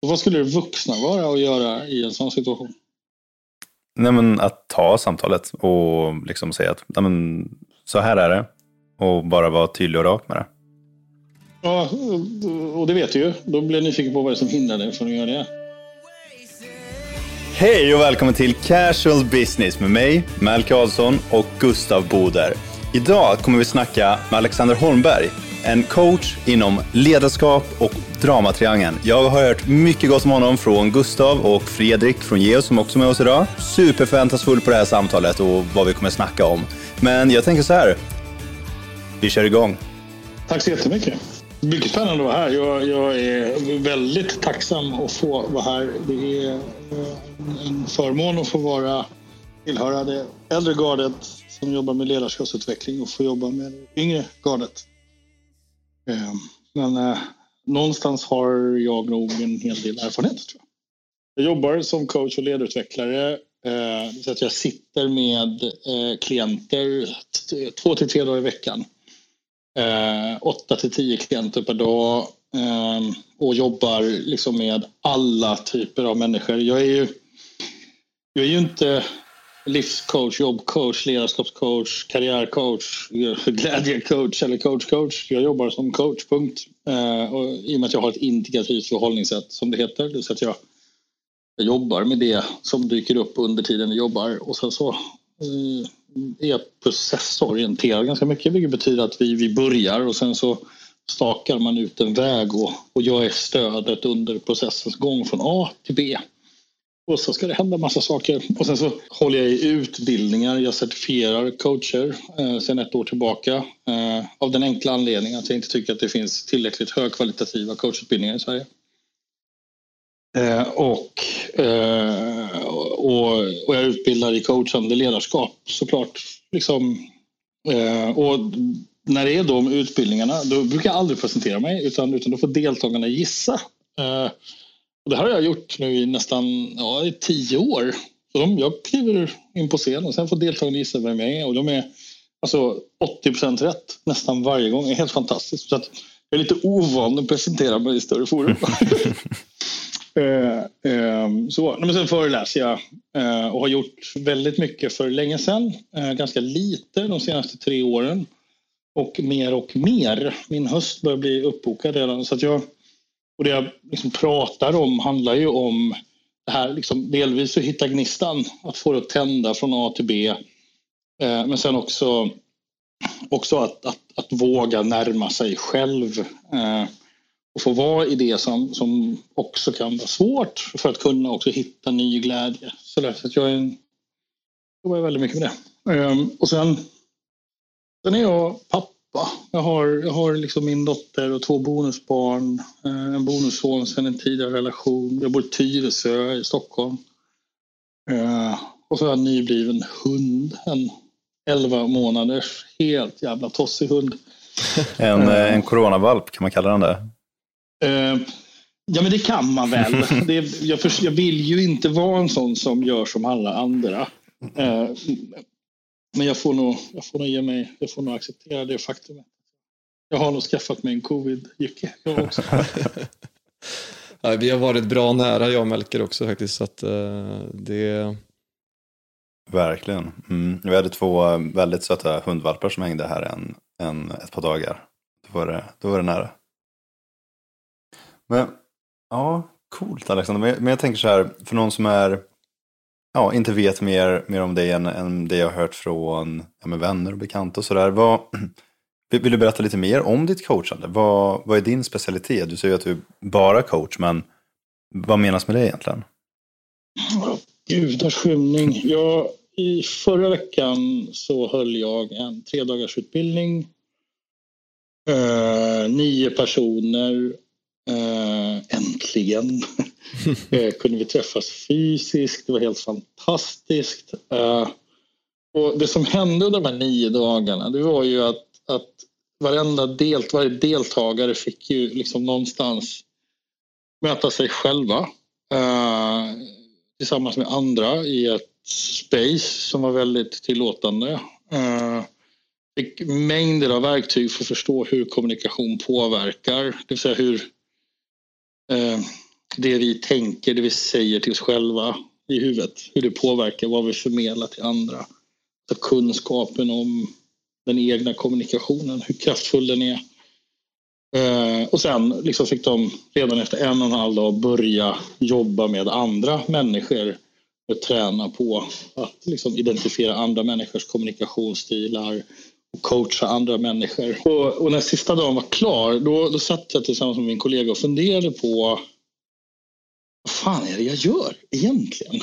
Vad skulle det vuxna vara att göra i en sån situation? Nej, men att ta samtalet och liksom säga att nej, men, så här är det. Och bara vara tydlig och rak med det. Ja, och det vet du ju. Då blir jag nyfiken på vad det är som hindrar dig från att göra det. Hej och välkommen till Casual Business med mig, Mal Karlsson och Gustav Boder. Idag kommer vi snacka med Alexander Holmberg, en coach inom ledarskap och dramatriangeln. Jag har hört mycket gott om honom från Gustav och Fredrik från Geos som också är med oss idag. Superförväntansfull på det här samtalet och vad vi kommer snacka om. Men jag tänker så här, vi kör igång. Tack så jättemycket. Mycket spännande att vara här. Jag, jag, är väldigt tacksam att få vara här. Det är eh, en förmån att få vara tillhöra det äldre gardet som jobbar med ledarskapsutveckling och få jobba med det yngre gardet. Eh, men eh, någonstans har jag nog en hel del erfarenhet. Tror jag. jag jobbar som coach och ledarutvecklare eh, så att jag sitter med eh, klienter två till tre dagar i veckan Åtta till tio klienter per dag och jobbar liksom med alla typer av människor. Jag är ju, jag är ju inte livscoach, jobbcoach, ledarskapscoach, karriärcoach, glädjecoach eller coachcoach. Jag jobbar som coach, punkt. Eh, och I och med att jag har ett integrativt förhållningssätt som det heter. Det så att jag, jag jobbar med det som dyker upp under tiden jag jobbar och sen så eh, är processorienterad ganska mycket vilket betyder att vi, vi börjar och sen så stakar man ut en väg och, och jag är stödet under processens gång från A till B. Och så ska det hända massa saker. Och sen så håller jag i utbildningar. Jag certifierar coacher eh, sedan ett år tillbaka. Eh, av den enkla anledningen att jag inte tycker att det finns tillräckligt högkvalitativa coachutbildningar i Sverige. Eh, och, eh, och, och jag utbildar i coachande ledarskap såklart. Liksom, eh, och när det är de utbildningarna då brukar jag aldrig presentera mig utan, utan då får deltagarna gissa. Eh, och det här har jag gjort nu i nästan ja, i tio år. Så de, jag kliver in på scen och sen får deltagarna gissa vem jag är och de är alltså 80% rätt nästan varje gång. Det är helt fantastiskt. Så att jag är lite ovan att presentera mig i större forum. Eh, eh, så, men sen föreläser jag eh, och har gjort väldigt mycket för länge sedan. ganska lite de senaste tre åren. Och mer och mer. Min höst börjar bli uppbokad redan. Så att jag, och det jag liksom pratar om handlar ju om det här, liksom, delvis att hitta gnistan. Att få det att tända från A till B. Eh, men sen också, också att, att, att våga närma sig själv eh, och få vara i det som, som också kan vara svårt för att kunna också hitta ny glädje. Så därför att jag är, jobbar väldigt mycket med det. Eh, och sen, sen är jag pappa. Jag har, jag har liksom min dotter och två bonusbarn. Uh, en bonusson sen en tidigare relation. Jag bor i Tyresö i Stockholm. Uh, och så har jag en nybliven hund. En 11 månaders helt jävla tossig hund. en, en coronavalp kan man kalla den. Uh, ja, men det kan man väl. det, jag, för, jag, vill ju inte vara en sån som gör som alla andra. Men jag får, nog, jag, får nog ge mig, jag får nog acceptera det faktumet. Jag har nog skaffat mig en covid-jycke jag också. ja, vi har varit bra nära jag och Melker också faktiskt. Så att, uh, det... Verkligen. Mm. Vi hade två väldigt söta hundvalpar som hängde här en, en, ett par dagar. Då var, det, då var det nära. Men ja, coolt Alexander. Men, men jag tänker så här, för någon som är ja, inte vet mer, mer om dig än, än det jag har hört från ja, med vänner och bekanta och sådär. Vill, vill du berätta lite mer om ditt coachande? Vad, vad är din specialitet? Du säger att du är bara coach, men vad menas med det egentligen? Gudars skymning. Ja, I förra veckan så höll jag en tre dagars utbildning. Uh, nio personer. Uh, äntligen uh, kunde vi träffas fysiskt. Det var helt fantastiskt. och det som hände under de här nio dagarna det var ju att, att varenda delt, varje deltagare fick ju liksom någonstans möta sig själva tillsammans med andra i ett space som var väldigt tillåtande. Uh, fick mängder av verktyg för att förstå hur kommunikation påverkar, det vill säga hur Eh, det vi tänker, det vi säger till oss själva i huvudet, hur det påverkar vad vi förmedlar till andra. Så kunskapen om den egna kommunikationen, hur kraftfull den är. Eh, och sen liksom fick de redan efter en och en halv dag börja jobba med andra människor och träna på att liksom identifiera andra människors kommunikationsstilar coacha andra människor. Och, och när sista dagen var klar då, då satt jag tillsammans med min kollega och funderade på vad fan är det jag gör egentligen?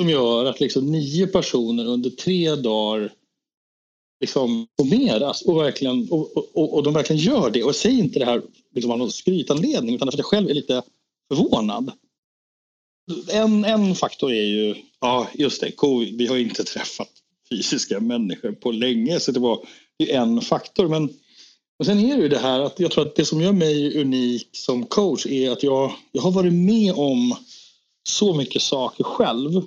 Som gör att liksom nio personer under tre dagar liksom formeras och, verkligen, och, och, och de verkligen gör det. Och säger inte det här liksom av någon skrytanledning utan för att jag själv är lite förvånad. En, en faktor är ju, ja just det, COVID, vi har inte träffat fysiska människor på länge så det var ju en faktor. Men och sen är det ju det här att jag tror att det som gör mig unik som coach är att jag, jag har varit med om så mycket saker själv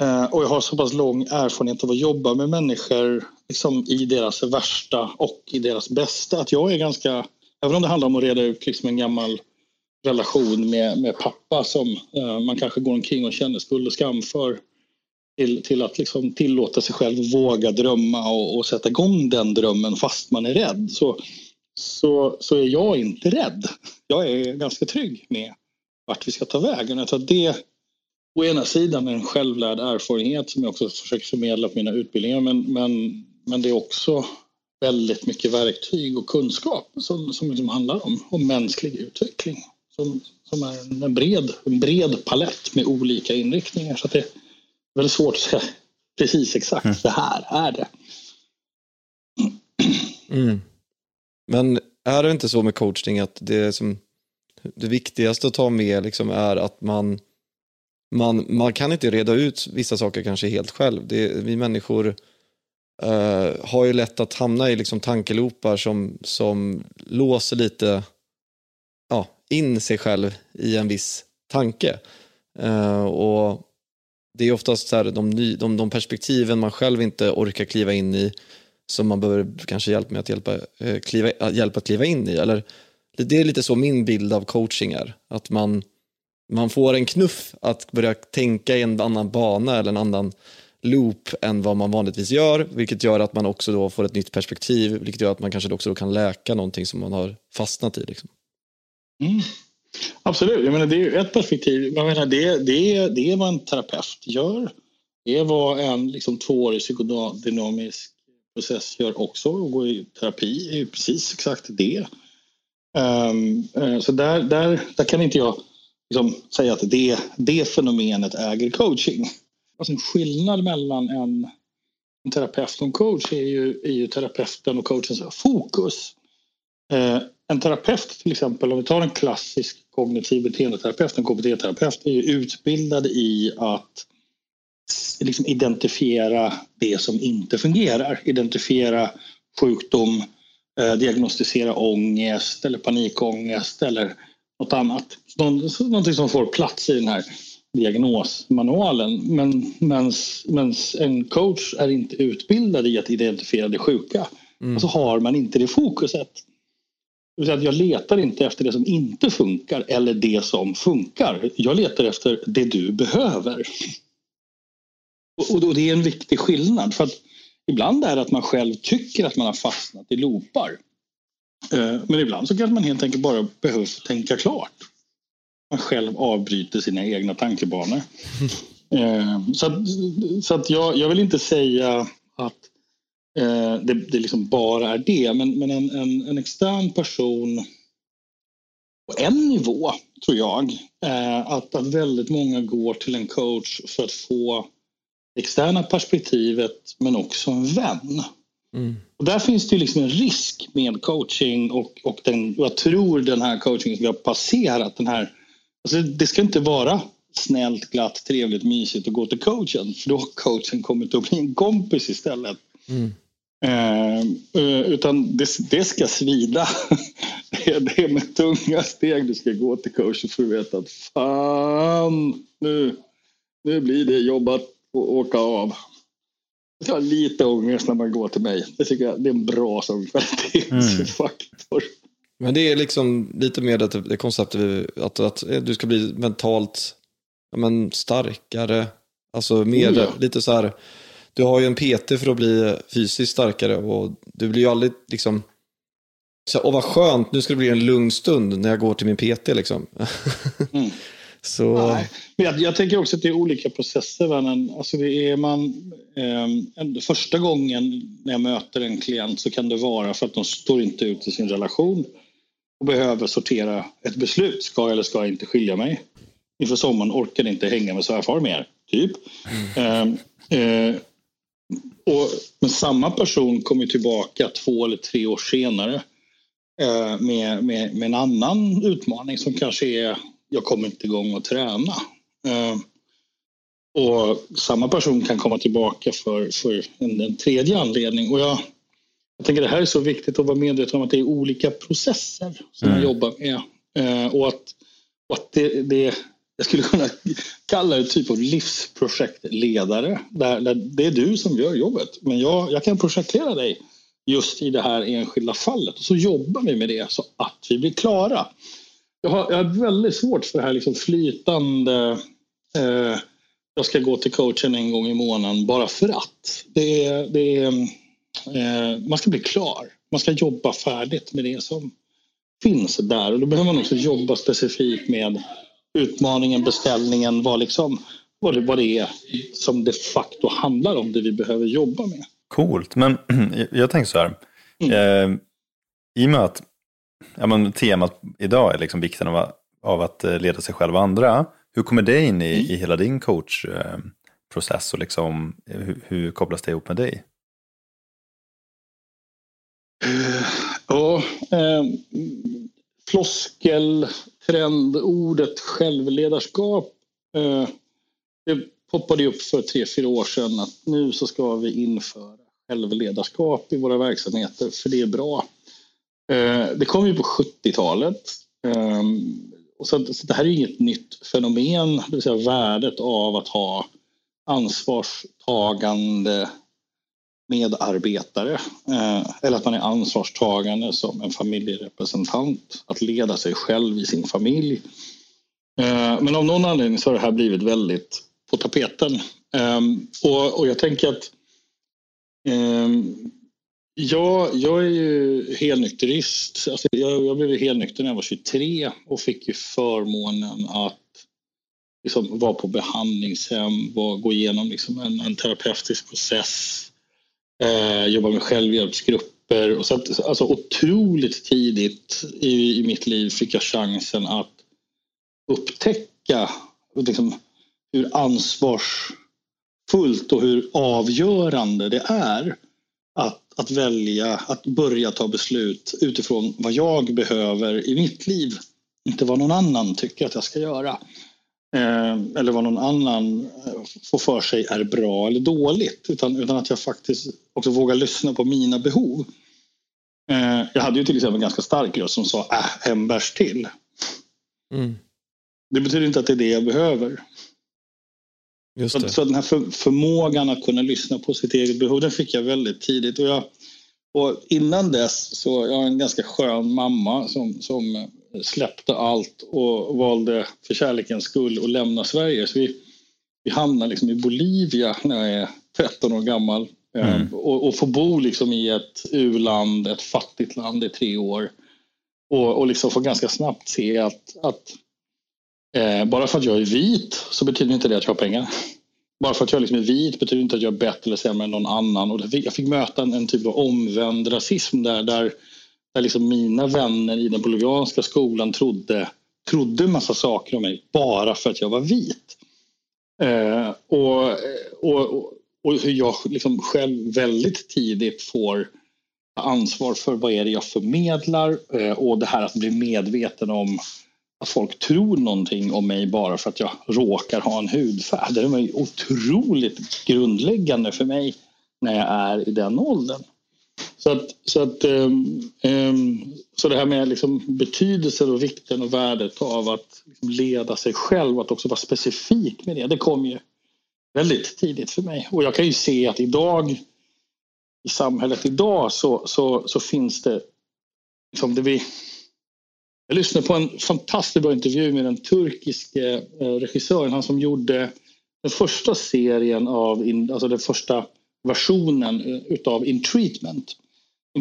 Eh, och jag har så pass lång erfarenhet av att jobba med människor liksom i deras värsta och i deras bästa. Att jag är ganska, även om det handlar om att reda ut liksom en gammal relation med, med pappa som eh, man kanske går omkring och känner skuld och skam för. Till, till att liksom tillåta sig själv att våga drömma och, och, sätta igång den drömmen fast man är rädd. Så, så, så är jag inte rädd. Jag är ganska trygg med vart vi ska ta vägen. Jag tror att det å ena sidan är en självlärd erfarenhet som jag också försöker förmedla på mina utbildningar men, men, men det är också väldigt mycket verktyg och kunskap som, som liksom handlar om, om mänsklig utveckling. Som, som är en bred, en bred palett med olika inriktningar. Så det väldigt svårt att säga precis exakt mm. det här är det. Mm. Men är det inte så med coaching att det, som, det viktigaste att ta med liksom är att man man, man kan inte reda ut vissa saker kanske helt själv. Det, vi människor uh, har ju lätt att hamna i liksom tankelopar som, som låser lite ja, in sig själv i en viss tanke. Uh, och det är oftast så här, de, ny, de, de perspektiven man själv inte orkar kliva in i som man behöver kanske hjälp med att hjälpa, eh, kliva, hjälpa att kliva in i. Eller, det är lite så min bild av coaching är. Att man man får en knuff att börja tänka i en annan bana eller en annan loop än vad man vanligtvis gör, vilket gör att man också då får ett nytt perspektiv, vilket gör att man kanske också kan läka någonting som man har fastnat i. Liksom. Mm. Absolut, jag menar, det är ett perspektiv. Jag menar, det, det, det är vad en terapeut gör. Det är vad en liksom, tvåårig psykodynamisk process gör också. Att gå i terapi är ju precis exakt det. Um, uh, så där, där, där kan inte jag liksom säga att det, det fenomenet äger coaching. Alltså en skillnad mellan en, en terapeut och en coach är ju, är ju terapeuten och coachens fokus. Uh, en terapeut till exempel, om vi tar en klassisk kognitiv beteendeterapeut, en KBT-terapeut, är ju utbildad i att liksom identifiera det som inte fungerar. Identifiera sjukdom, eh, diagnostisera ångest eller panikångest eller något annat. Någonting som får plats i den här diagnosmanualen. Men men en coach är inte utbildad i att identifiera det sjuka. Mm. Och så har man inte det fokuset. Det vill säga att jag letar inte efter det som inte funkar eller det som funkar. Jag letar efter det du behöver. Och, och det är en viktig skillnad. För att ibland är det att man själv tycker att man har fastnat i loopar. Eh, men ibland så kanske man helt enkelt bara behöver tänka klart. Man själv avbryter sina egna tankebanor. Eh, så att, så att jag, jag vill inte säga att det, det liksom bara är det. Men, men en, en, en extern person på en nivå, tror jag, att, att väldigt många går till en coach för att få externa perspektivet men också en vän. Mm. Och där finns det liksom en risk med coaching och, och den, jag tror den här coachingen som vi har passerat, den här, alltså det ska inte vara snällt, glatt, trevligt, mysigt att gå till coachen för då har coachen kommit att bli en kompis istället. Mm. Eh, eh utan det, det, ska svida. det, är, det är med tunga steg du ska gå till coachen för att veta att fan, nu, nu blir det jobbat och åka av. Jag ska ha lite ångest när man går till mig. Det tycker jag det är en bra som kvalitetsfaktor. Mm. Men det är liksom lite mer det, det konceptet att, att du ska bli mentalt ja, men starkare. Alltså mer mm, ja. lite så här. Du har ju en PT för att bli fysiskt starkare och du blir ju aldrig liksom. Så, åh vad skönt, nu ska det bli en lugn stund när jag går till min PT liksom. Mm. Så... Nej. Men jag, jag, tänker också att det är olika processer. Vännen. Alltså det är man, eh, första gången när jag möter en klient så kan det vara för att de står inte ut i sin relation och behöver sortera ett beslut. Ska jag eller ska jag inte skilja mig? Inför sommaren orkar inte hänga med svärfar mer, typ. Mm. Eh, eh, och, men samma person kommer tillbaka två eller tre år senare eh, med, med, med en annan utmaning som kanske är jag kommer inte igång och träna. Eh, och samma person kan komma tillbaka för, för en, en tredje anledning. Och jag, jag tänker det här är så viktigt att vara medveten om att det är olika processer som mm. man jobbar med. Eh, och att, och att det, det, jag skulle kunna kalla det typ av livsprojektledare. Där, där det är du som gör jobbet. Men jag, jag kan projektleda dig just i det här enskilda fallet. Och så jobbar vi med det så att vi blir klara. Jag har, jag har väldigt svårt för det här liksom flytande eh, jag ska gå till coachen en gång i månaden bara för att. Det är, det är, eh, man ska bli klar. Man ska jobba färdigt med det som finns där. Och då behöver man också jobba specifikt med utmaningen, beställningen, vad, liksom, vad, det, vad det är som de facto handlar om, det vi behöver jobba med. Coolt, men jag tänker så här. Mm. Eh, I och med att ja, men temat idag är liksom vikten av att, av att eh, leda sig själv och andra. Hur kommer det in i, mm. i hela din coachprocess och liksom, hur, hur kopplas det ihop med dig? Ja, eh, floskel, trendordet självledarskap. Eh, det poppade upp för tre, fyra år sedan att nu så ska vi införa självledarskap i våra verksamheter för det är bra. Eh, det kom ju på 70-talet. Ehm, så, det här är inget nytt fenomen, det vill säga värdet av att ha ansvarstagande medarbetare. Eh, eller att man är ansvarstagande som en familjerepresentant. Att leda sig själv i sin familj. Eh, men av någon anledning så har det här blivit väldigt på tapeten. Ehm, och, jag tänker att ehm, jag, jag är ju helnykterist. Alltså jag, jag blev helnykter när jag var 23 och fick ju förmånen att liksom vara på behandlingshem, var, gå igenom liksom en, en terapeutisk process, eh, jobba med självhjälpsgrupper. Och så att, alltså otroligt tidigt i, i mitt liv fick jag chansen att upptäcka liksom, hur ansvarsfullt och hur avgörande det är att, att välja att börja ta beslut utifrån vad jag behöver i mitt liv. Inte vad någon annan tycker att jag ska göra. Eh, eller vad någon annan eh, får för sig är bra eller dåligt. Utan, utan att jag faktiskt också vågar lyssna på mina behov. Eh, jag hade ju till exempel en ganska stark röst som sa äh, en bärs till. Mm. Det betyder inte att det är det jag behöver. Just Så, det. så den här för, förmågan att kunna lyssna på sitt eget behov, den fick jag väldigt tidigt. Och, jag, och innan dess så jag har en ganska skön mamma som, som släppte allt och valde för kärlekens skull att lämna Sverige. Så vi, vi hamnar liksom i Bolivia när jag är 13 år gammal. eh, Mm. Och, och får bo liksom i ett u-land, ett fattigt land i tre år. Och, och liksom får ganska snabbt se att, att eh, bara för att jag är vit så betyder inte det att jag har pengar. Bara för att jag liksom är vit betyder inte att jag är bättre eller sämre än någon annan. Och jag fick möta en, en typ av omvänd rasism där, där, där liksom mina vänner i den bolivianska skolan trodde, trodde en massa saker om mig bara för att jag var vit. Eh, och, och, och, hur jag liksom själv väldigt tidigt får ta ansvar för vad är det jag förmedlar eh, och det här att bli medveten om att folk tror någonting om mig bara för att jag råkar ha en hudfärg. Det är otroligt grundläggande för mig när jag är i den åldern. Så, att, så, att, um, um, så det här med liksom betydelsen och vikten och värdet av att liksom leda sig själv, att också vara specifik med det, det kom ju väldigt tidigt för mig. Och jag kan ju se att idag i samhället idag så, så, så finns det liksom det vi jag lyssnade på en fantastiskt bra intervju med den turkiske eh, regissören, han som gjorde den första serien av, alltså den första versionen eh, utav In Treatment.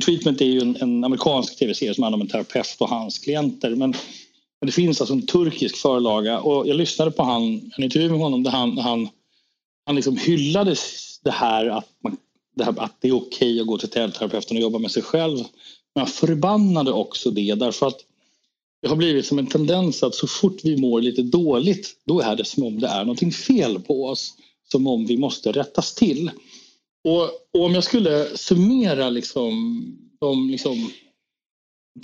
Treatment är ju en, en amerikansk tv-serie som handlar om en terapeut och hans klienter. Men, men det finns alltså en turkisk förlaga och jag lyssnade på han, en intervju med honom där han, han, han liksom hyllade det här att, man, det här att det är okej att gå till terapeuten och jobba med sig själv. Men han förbannade också det därför att det har blivit som en tendens att så fort vi mår lite dåligt då är det som om det är någonting fel på oss. Som om vi måste rättas till. Och, och om jag skulle summera liksom, de liksom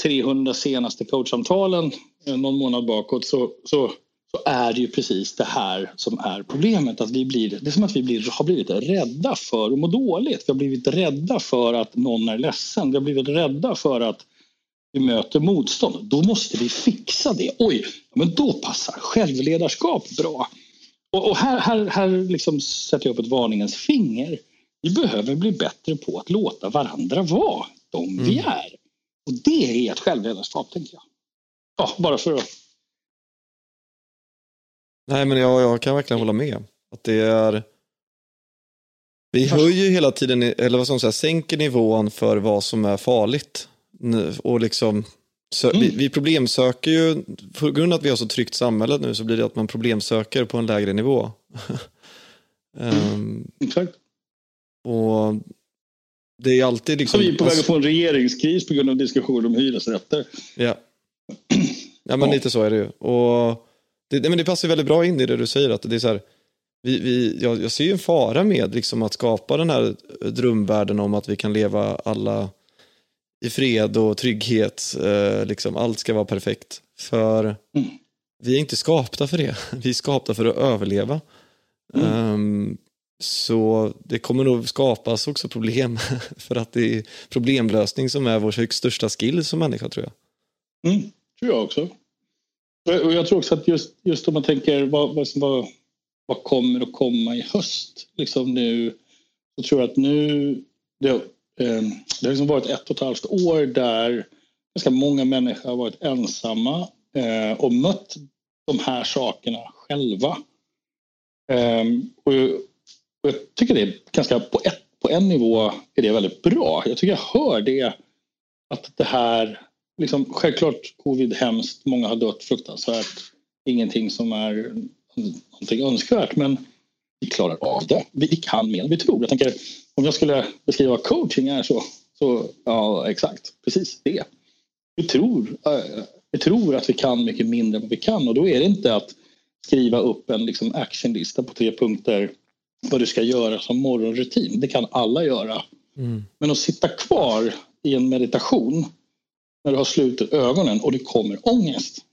300 senaste coachsamtalen eh, någon månad bakåt så, så, så är det ju precis det här som är problemet. Att vi blir, det är som att vi blir, har blivit rädda för att må dåligt. Vi har blivit rädda för att någon är ledsen. Vi har blivit rädda för att vi möter motstånd. Då måste vi fixa det. Oj, men då passar självledarskap bra. Och, och här, här, här liksom sätter jag upp ett varningens finger. Vi behöver bli bättre på att låta varandra vara de vi är. Och det är ett självledarskap, tänker jag. Ja, bara för att... Nej, men jag, jag kan verkligen hålla med. Att det är... Vi höjer hela tiden, eller vad man säga, sänker nivån för vad som är farligt. Och liksom, sö- vi, vi problemsöker ju, på grund av att vi har så tryggt samhälle nu så blir det att man problemsöker på en lägre nivå. Ehm, Exakt. Och det är alltid Så liksom... vi är på väg att få en regeringskris på grund av diskussion om hyresrätter. Ja. ja, men Ja. lite så är det ju. Och det, men det passar väldigt bra in i det du säger. Att det är så här, vi, vi, jag, jag ser ju en fara med liksom, att skapa den här drömvärlden om att vi kan leva alla i fred och trygghet. Eh, liksom, allt ska vara perfekt. För Mm. vi är inte skapta för det. Vi är skapta för att överleva. Mm. Ehm, så det kommer nog skapas också problem. för att det är problemlösning som är vår högst största skill som människa tror jag. Mm, tror jag också. Och jag tror också att just, just om man tänker vad, vad, som- vad, vad kommer att komma i höst? Liksom nu, så tror jag att nu, det, eh, det har liksom varit ett och ett halvt år där ganska många människor har varit ensamma eh, och mött de här sakerna själva. Eh, och, och jag tycker det är ganska, på, ett, på en nivå är det väldigt bra. Jag tycker jag hör det att det här, liksom, självklart covid hemskt, många har dött fruktansvärt, ingenting som är någonting önskvärt men vi klarar av det. Vi kan mer än vi tror. Jag tänker, om jag skulle beskriva vad coaching är så, så ja exakt, precis det. Vi tror, äh, vi tror att vi kan mycket mindre än vad vi kan och då är det inte att skriva upp en liksom, actionlista på tre punkter vad du ska göra som morgonrutin. Det kan alla göra. Men att sitta kvar i en meditation när du har slutit ögonen och det kommer ångest.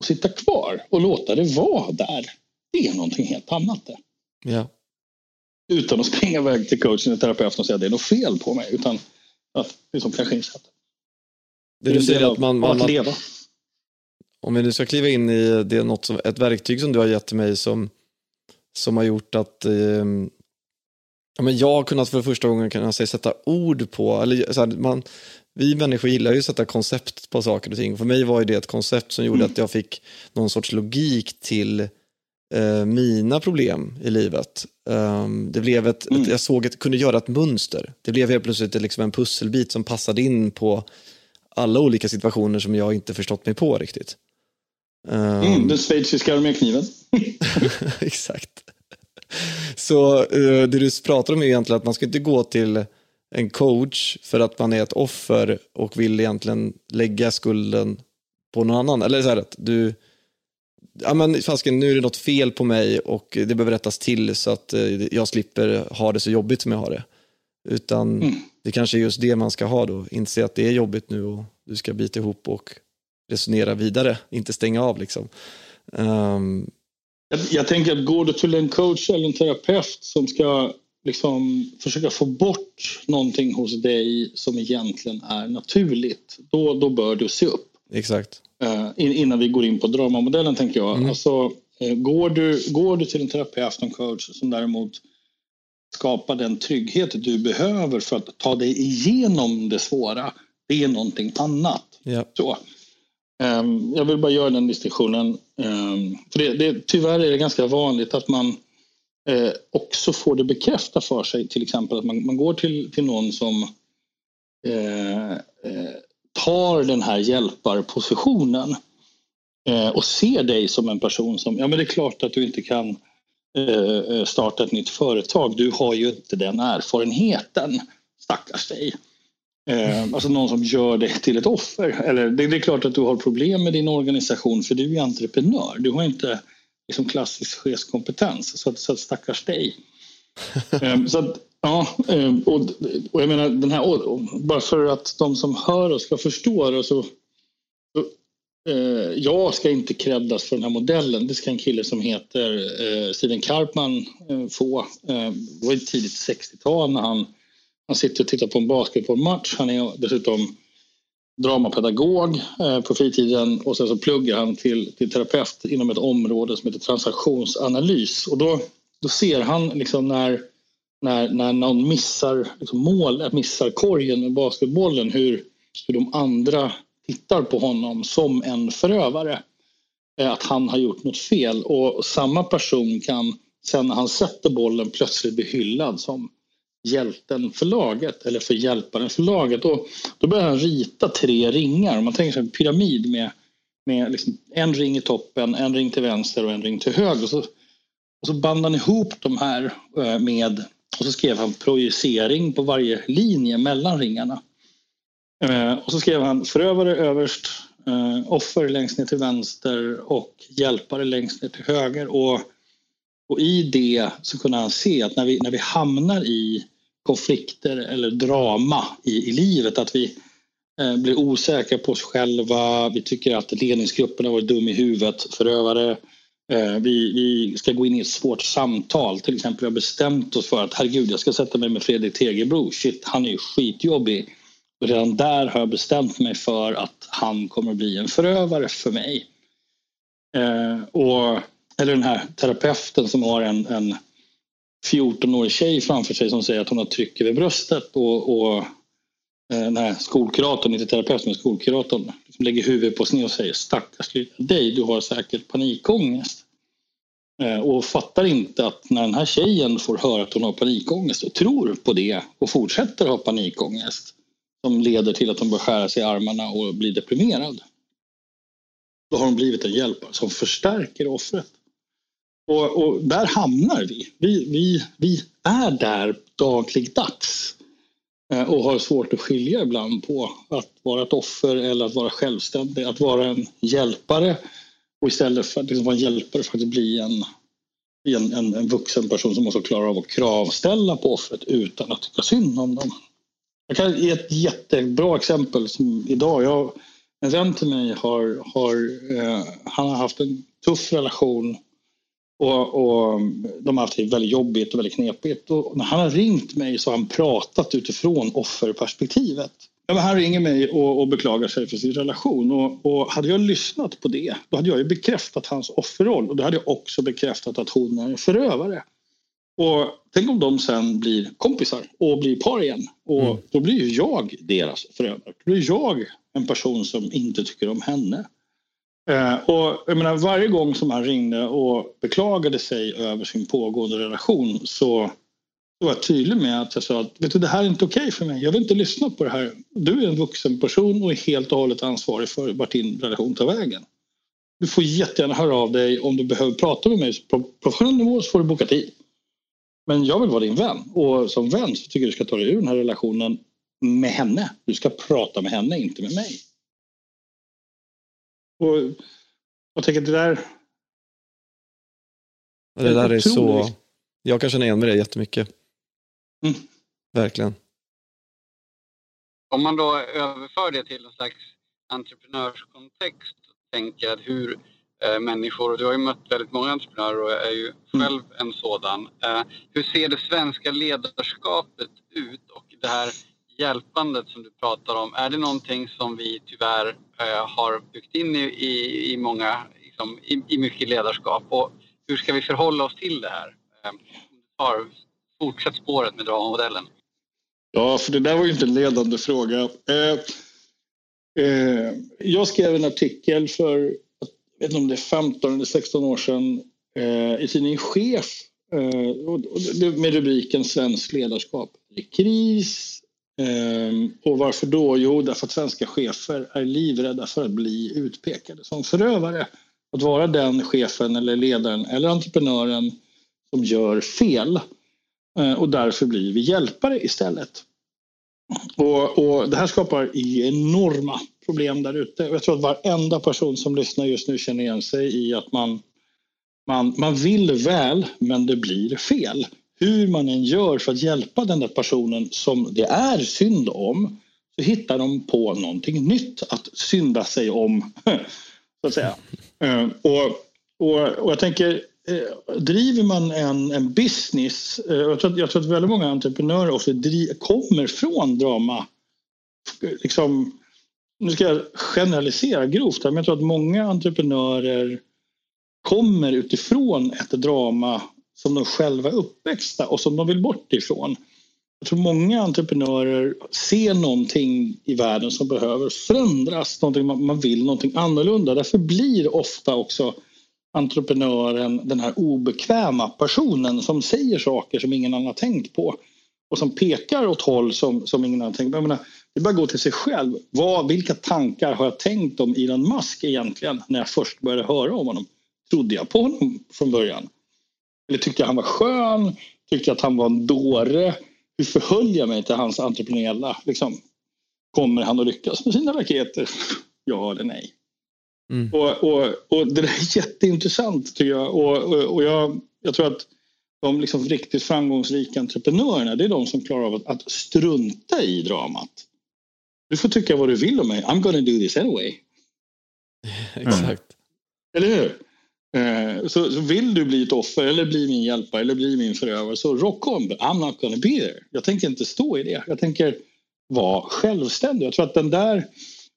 Och sitta kvar och låta det vara där. Det är någonting helt annat det. Ja. Utan att springa iväg till coachen eller terapeuten och säga att det är något fel på mig. Utan att liksom kanske inse att Det du säger att man, man, att leva. om vi nu ska kliva in i det, något som, ett verktyg som du har gett till mig som, som har gjort att eh, ja, men jag har kunnat för första gången kunna säga, sätta ord på, eller så här, man, vi människor gillar ju att sätta koncept på saker och ting. För mig var det ett koncept som gjorde mm. att jag fick någon sorts logik till eh, mina problem i livet. Um, det blev ett, mm. ett, jag såg att kunde göra ett mönster. Det blev helt plötsligt liksom en pusselbit som passade in på alla olika situationer som jag inte förstått mig på riktigt. Um, mm, den schweiziska armékniven. exakt. Så uh, det du pratar om är egentligen att man ska inte gå till en coach för att man är ett offer och vill egentligen lägga skulden på någon annan. Eller så här att du, ja men fasken, nu är det något fel på mig och det behöver rättas till så att uh, jag slipper ha det så jobbigt som jag har det. Utan mm. det kanske är just det man ska ha då, inse att det är jobbigt nu och du ska bita ihop och resonera vidare, inte stänga av liksom. Um... Jag, jag, tänker att går du till en coach eller en terapeut som ska liksom försöka få bort någonting hos dig som egentligen är naturligt, då, då bör du se upp. Exakt. Uh, innan vi går in på dramamodellen tänker jag. Mm. Alltså, uh, går, du, går du till en terapeut, en coach som däremot skapa den trygghet du behöver för att ta dig igenom det svåra. Det är någonting annat. Ja. Så. Um, jag vill bara göra den distinktionen. Um, för det, det, tyvärr är det ganska vanligt att man uh, också får det bekräftat för sig. Till exempel att man, man går till, till någon som uh, uh, tar den här hjälparpositionen och ser dig som en person som, ja men det är klart att du inte kan starta ett nytt företag. Du har ju inte den erfarenheten, stackars dig. Eh, alltså någon som gör dig till ett offer. Eller det, är klart att du har problem med din organisation för du är entreprenör. Du har inte liksom klassisk chefskompetens. Så, så att stackars dig. Eh, så att, ja, och, och jag menar den här, bara för att de som hör oss ska förstå det så Eh, jag ska inte creddas för den här modellen. Det ska en kille som heter eh, Steven Karpman eh, få. Det var tidigt 60-tal när han, han sitter och tittar på en basketbollmatch. Han är dessutom dramapedagog eh, på fritiden och sen så pluggar han till, till terapeut inom ett område som heter transaktionsanalys. Och då, då ser han liksom när, när, när någon missar liksom mål, missar korgen med basketbollen hur, hur de andra tittar på honom som en förövare. Eh, att han har gjort något fel och samma person kan sen när han sätter bollen plötsligt bli hyllad som hjälten förlaget, eller för hjälparen förlaget. Och då börjar han rita tre ringar. Man tänker sig en pyramid med, med liksom en ring i toppen, en ring till vänster och en ring till höger. Och så, och så band han ihop de här eh, med och så skrev han projicering på varje linje mellan ringarna. Eh, och så skrev han förövare överst, eh, offer längst ner till vänster och hjälpare längst ner till höger. Och, och i det så kunde han se att när vi, när vi hamnar i konflikter eller drama i, i livet, att vi eh, blir osäkra på oss själva, vi tycker att ledningsgruppen har varit dum i huvudet, förövare, eh, vi, vi, ska gå in i ett svårt samtal. Till exempel vi har bestämt oss för att herregud, jag ska sätta mig med Fredrik Tegebro. Shit, han är ju skitjobbig. Och redan där har jag bestämt mig för att han kommer att bli en förövare för mig. Eh, och, eller den här terapeuten som har en, en 14-årig tjej framför sig som säger att hon har tryck över bröstet och, och eh, den här skolkuratorn, inte terapeuten men skolkuratorn, liksom lägger huvudet på sned och säger stackars lilla dig, du har säkert panikångest. Eh, och fattar inte att när den här tjejen får höra att hon har panikångest och tror på det och fortsätter ha panikångest som leder till att hon börjar skära sig i armarna och blir deprimerad. Då har hon blivit en hjälpare som förstärker offret. Och, och, där hamnar vi. Vi, vi. vi är där dagligdags eh, och har svårt att skilja ibland på att vara ett offer eller att vara självständig. Att vara en hjälpare och istället för att liksom vara en hjälpare faktiskt bli en, en, en, en vuxen person som också klarar av att kravställa på offret utan att tycka synd om dem. Jag kan ge ett jättebra exempel som idag. Jag, en vän till mig har, har, eh, han har haft en tuff relation och, och, de har haft det väldigt jobbigt och väldigt knepigt. Och när han har ringt mig så har han pratat utifrån offerperspektivet. Ja, men han ringer mig och, och beklagar sig för sin relation. Och, och, hade jag lyssnat på det, då hade jag ju bekräftat hans offerroll och då hade jag också bekräftat att hon är en förövare. Och tänk om de sen blir kompisar och blir par igen. Och mm. då blir ju jag deras förövare. Då blir jag en person som inte tycker om henne. Eh, och jag menar, varje gång som han ringde och beklagade sig över sin pågående relation så var jag tydlig med att jag sa att vet du, det här är inte okej okay för mig. Jag vill inte lyssna på det här. Du är en vuxen person och är helt och hållet ansvarig för vart din relation tar vägen. Du får jättegärna höra av dig om du behöver prata med mig på professionell nivå så får du boka tid. Men jag vill vara din vän och som vän så tycker jag du ska ta dig ur den här relationen med henne. Du ska prata med henne, inte med mig. Och jag tänker det där... Det där är så... Jag kan känna igen mig det jättemycket. Mm. Verkligen. Om man då överför det till en slags entreprenörskontext och tänker att hur eh, människor, och du har ju mött väldigt många entreprenörer och är ju mm. själv en sådan. Eh, hur ser det svenska ledarskapet ut och det här hjälpandet som du pratar om, är det någonting som vi tyvärr eh, har byggt in i, i, i många, liksom, i, i, mycket ledarskap och hur ska vi förhålla oss till det här? Eh, tar, fortsätt spåret med dramamodellen. Ja, för det där var ju inte en ledande fråga. Eh, eh, jag skrev en artikel för, jag vet inte om det är 15 eller 16 år sedan eh, i tidningen Chef eh, med rubriken Svensk ledarskap. i kris, Ehm, och varför då? Jo, därför att svenska chefer är livrädda för att bli utpekade som förövare. Att vara den chefen eller ledaren eller entreprenören som gör fel. Ehm, och därför blir vi hjälpare istället. Och, och det här skapar enorma problem där ute. Jag tror att varenda person som lyssnar just nu känner igen sig i att man, man, man vill väl, men det blir fel hur man än gör för att hjälpa den där personen som det är synd om så hittar de på någonting nytt att synda sig om. så att säga. Eh, och, och, och jag tänker, eh, driver man en, en business, eh, jag tror, att, jag tror att väldigt många entreprenörer också driv, kommer från drama. Liksom, nu ska jag generalisera grovt men jag tror att många entreprenörer kommer utifrån ett drama som de själva är uppväxta och som de vill bort ifrån. Jag tror många entreprenörer ser någonting i världen som behöver förändras, någonting man vill någonting annorlunda. Därför blir ofta också entreprenören den här obekväma personen som säger saker som ingen annan har tänkt på och som pekar åt håll som, som ingen annan har tänkt på. Jag menar, det bara gå till sig själv. Vad, vilka tankar har jag tänkt om Elon Musk egentligen när jag först började höra om honom? Trodde jag på honom från början? Eller tyckte jag han var skön? Tyckte jag att han var en dåre? Hur förhöll jag mig till hans entreprenöriella? Liksom, kommer han att lyckas med sina raketer? ja eller nej? Mm. Och, och, och det där är jätteintressant tycker jag. Och, och, och jag, jag tror att de liksom riktigt framgångsrika entreprenörerna det är de som klarar av att, att strunta i dramat. Du får tycka vad du vill om mig. I'm gonna do this anyway. Exakt. Eller hur? Eh, så, så, vill du bli ett offer eller bli min hjälpare eller bli min förövare så rock on, but I'm not gonna be there. Jag tänker inte stå i det. Jag tänker vara självständig. Jag tror att den där,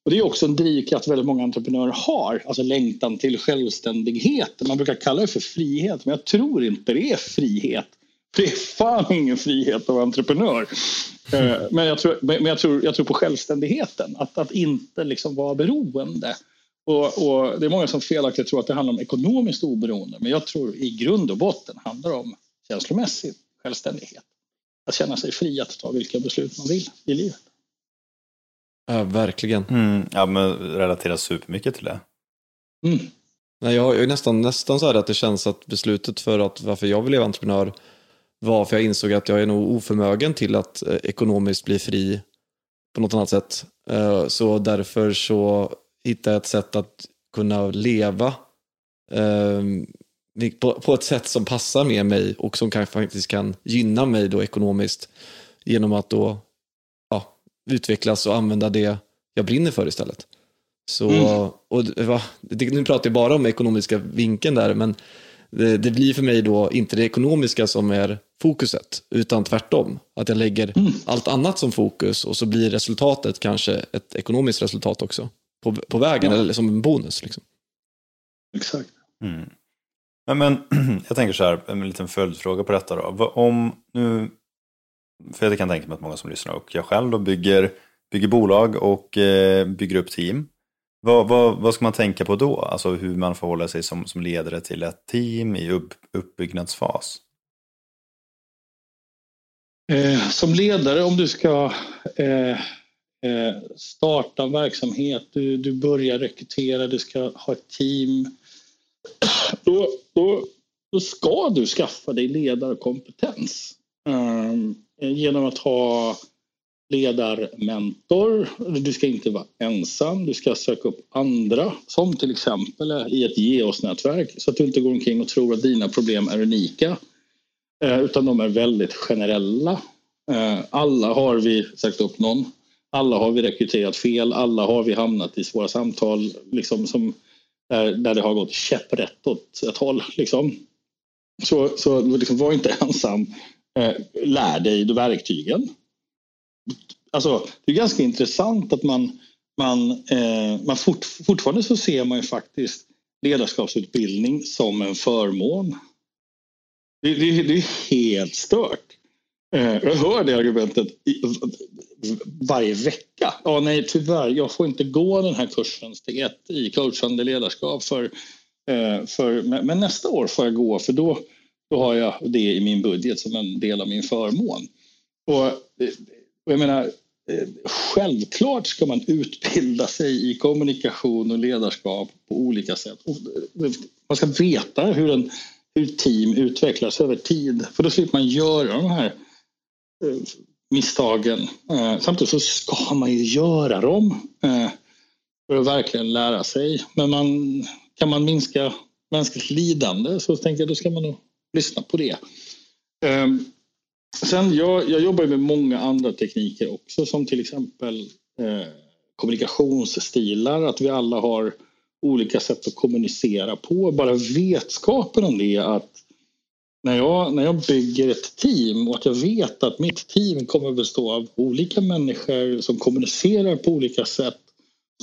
och det är också en drivkraft väldigt många entreprenörer har, alltså längtan till självständighet. Man brukar kalla det för frihet, men jag tror inte det är frihet. Det är fan ingen frihet att vara entreprenör. Eh, men jag tror, men jag tror, jag tror på självständigheten, att, att inte liksom vara beroende. Och, och, det är många som felaktigt tror att det handlar om ekonomiskt oberoende. Men jag tror i grund och botten handlar det om känslomässig självständighet. Att känna sig fri att ta vilka beslut man vill i livet. Ja, verkligen. Mm, ja, men relaterar supermycket till det. Mm. Nej, jag är nästan, nästan så här att det känns att beslutet för att varför jag vill leva entreprenör var för jag insåg att jag är nog oförmögen till att eh, ekonomiskt bli fri på något annat sätt. Eh, så därför så hitta ett sätt att kunna leva eh, på, på, ett sätt som passar med mig och som kan, faktiskt kan gynna mig då ekonomiskt genom att då ja, utvecklas och använda det jag brinner för istället. Så, mm. och, va, det, nu pratar jag bara om ekonomiska vinkeln där, men det, det, blir för mig då inte det ekonomiska som är fokuset, utan tvärtom. Att jag lägger Mm. allt annat som fokus och så blir resultatet kanske ett ekonomiskt resultat också på, på vägen, Ja. eller som en bonus. Liksom. Exakt. Mm. Men, men jag tänker så här, en liten följdfråga på detta då. Om nu, för jag kan tänka mig att många som lyssnar och jag själv då bygger, bygger bolag och eh, bygger upp team. Vad, vad, vad ska man tänka på då? Alltså hur man förhåller sig som, som ledare till ett team i upp, uppbyggnadsfas. Eh, som ledare, om du ska eh, Eh, starta en verksamhet, du, du börjar rekrytera, du ska ha ett team. Då, då, då ska du skaffa dig ledarkompetens. Eh, genom att ha ledarmentor. Du ska inte vara ensam, du ska söka upp andra som till exempel i ett geosnätverk så att du inte går omkring och tror att dina problem är unika. Eh, utan de är väldigt generella. Alla har vi sagt upp någon. Alla har vi rekryterat fel. Alla har vi hamnat i svåra samtal liksom som, där, där det har gått käpprätt åt ett håll. Liksom. Så, så liksom, var inte ensam. Eh, lär dig de verktygen. Alltså, det är ganska intressant att man, man, eh, man fort, fortfarande så ser man ju faktiskt ledarskapsutbildning som en förmån. Det, det, det är helt stört. Eh, Jag hör det argumentet varje vecka. Ja, nej, tyvärr, jag får inte gå den här kursen steg ett i coachande ledarskap. För, eh, för, men nästa år får jag gå för då, då har jag det i min budget som en del av min förmån. Och, och jag menar, eh, självklart ska man utbilda sig i kommunikation och ledarskap på olika sätt. Eh, man ska veta hur en hur team utvecklas över tid. För då slipper man göra de här misstagen. Eh, Samtidigt så ska man ju göra dem eh, för att verkligen lära sig. Men man, kan man minska mänskligt lidande så tänker jag då ska man nog lyssna på det. Eh, Sen jag, jag jobbar ju med många andra tekniker också som till exempel eh, kommunikationsstilar. Att vi alla har olika sätt att kommunicera på. Bara vetskapen om det att när jag, när jag bygger ett team och att jag vet att mitt team kommer att bestå av olika människor som kommunicerar på olika sätt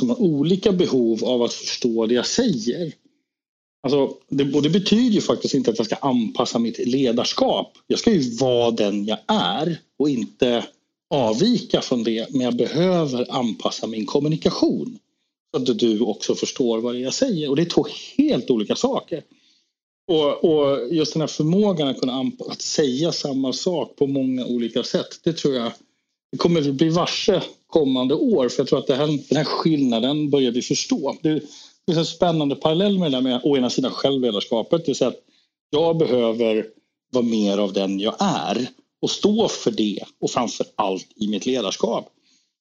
som har olika behov av att förstå det jag säger. Alltså, det, och det betyder ju faktiskt inte att jag ska anpassa mitt ledarskap. Jag ska ju vara den jag är och inte avvika från det. Men jag behöver anpassa min kommunikation. Så att du också förstår vad det är jag säger. Och det är två helt olika saker. Och, och just den här förmågan att kunna att säga samma sak på många olika sätt. Det tror jag det kommer vi bli varse kommande år. För jag tror att det här, den här skillnaden börjar vi förstå. Det, det finns en spännande parallell med det där med å ena sidan självledarskapet. Det vill säga att jag behöver vara mer av den jag är och stå för det och framför allt i mitt ledarskap.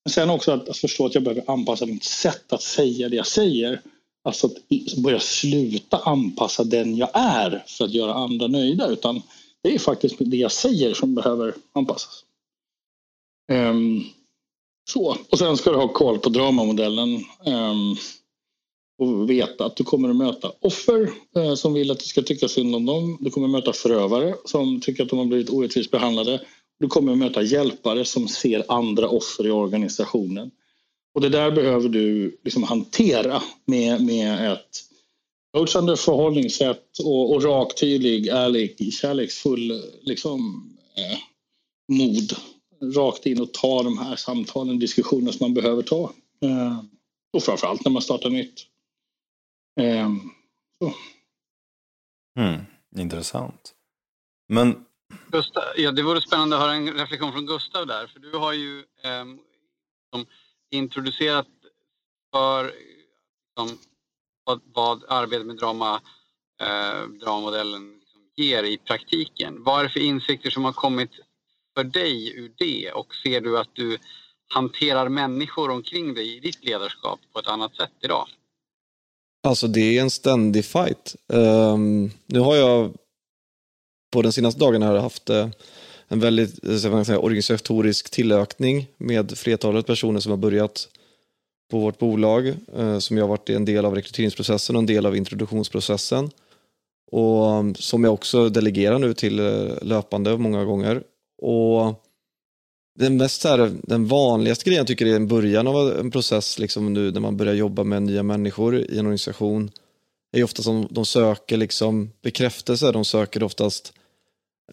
Men sen också att, att förstå att jag behöver anpassa mitt sätt att säga det jag säger. Alltså att börja sluta anpassa den jag är för att göra andra nöjda. Utan det är faktiskt det jag säger som behöver anpassas. Um, så. Och sen ska du ha koll på dramamodellen. um, och veta att du kommer att möta offer eh, som vill att du ska tycka synd om dem. Du kommer att möta förövare som tycker att de har blivit orättvist behandlade. Du kommer att möta hjälpare som ser andra offer i organisationen. Och det där behöver du liksom hantera med, med ett coachande förhållningssätt och, och rak, tydlig, ärlig, kärleksfull liksom, eh, mod. Rakt in och ta de här samtalen, diskussionerna som man behöver ta. Eh, och framförallt när man startar nytt. Eh, Mm, intressant. Men Gustav, ja, det vore spännande att höra en reflektion från Gustav där. För du har ju eh, som introducerat för liksom, vad, vad arbetet med drama, eh, dramamodellen liksom ger i praktiken. Vad är det för insikter som har kommit för dig ur det? Och ser du att du hanterar människor omkring dig i ditt ledarskap på ett annat sätt idag? Alltså det är en ständig fight. Um, nu har jag på den senaste dagen här haft eh, en väldigt eh, säga, organisatorisk tillökning med flertalet personer som har börjat på vårt bolag, eh, som jag har varit en del av rekryteringsprocessen och en del av introduktionsprocessen. och mm, som jag också delegerar nu till eh, löpande många gånger. Och den, mest här, den vanligaste grejen jag tycker är en början av en process liksom nu när man börjar jobba med nya människor i en organisation är ofta som de söker liksom bekräftelse, de söker oftast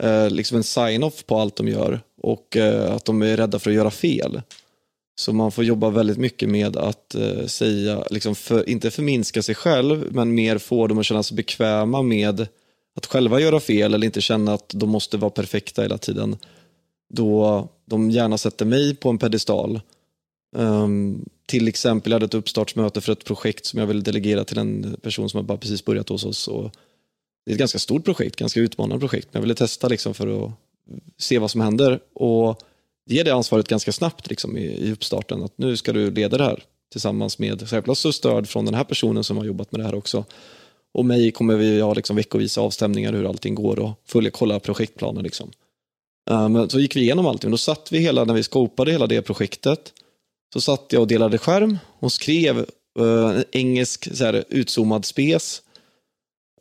eh, liksom en sign-off på allt de gör och eh, att de är rädda för att göra fel. Så man får jobba väldigt mycket med att eh, säga, liksom för, inte förminska sig själv, men mer få dem att känna sig bekväma med att själva göra fel eller inte känna att de måste vara perfekta hela tiden. Då de gärna sätter mig på en pedestal. Um, till exempel, jag hade ett uppstartsmöte för ett projekt som jag ville delegera till en person som har bara precis börjat hos oss. Och det är ett ganska stort projekt, ganska utmanande projekt, men jag ville testa liksom för att se vad som händer. Och ge det ansvaret ganska snabbt liksom, i, i uppstarten. Att nu ska du leda det här tillsammans med självklart så stöd från den här personen som har jobbat med det här också. Och mig kommer vi ha liksom veckovisa avstämningar hur allting går och följa, kolla projektplanen. Liksom. Um, så gick vi igenom allting. Då satt vi hela, när vi skopade hela det projektet, så satt jag och delade skärm och skrev uh, en engelsk så här, utzoomad spes.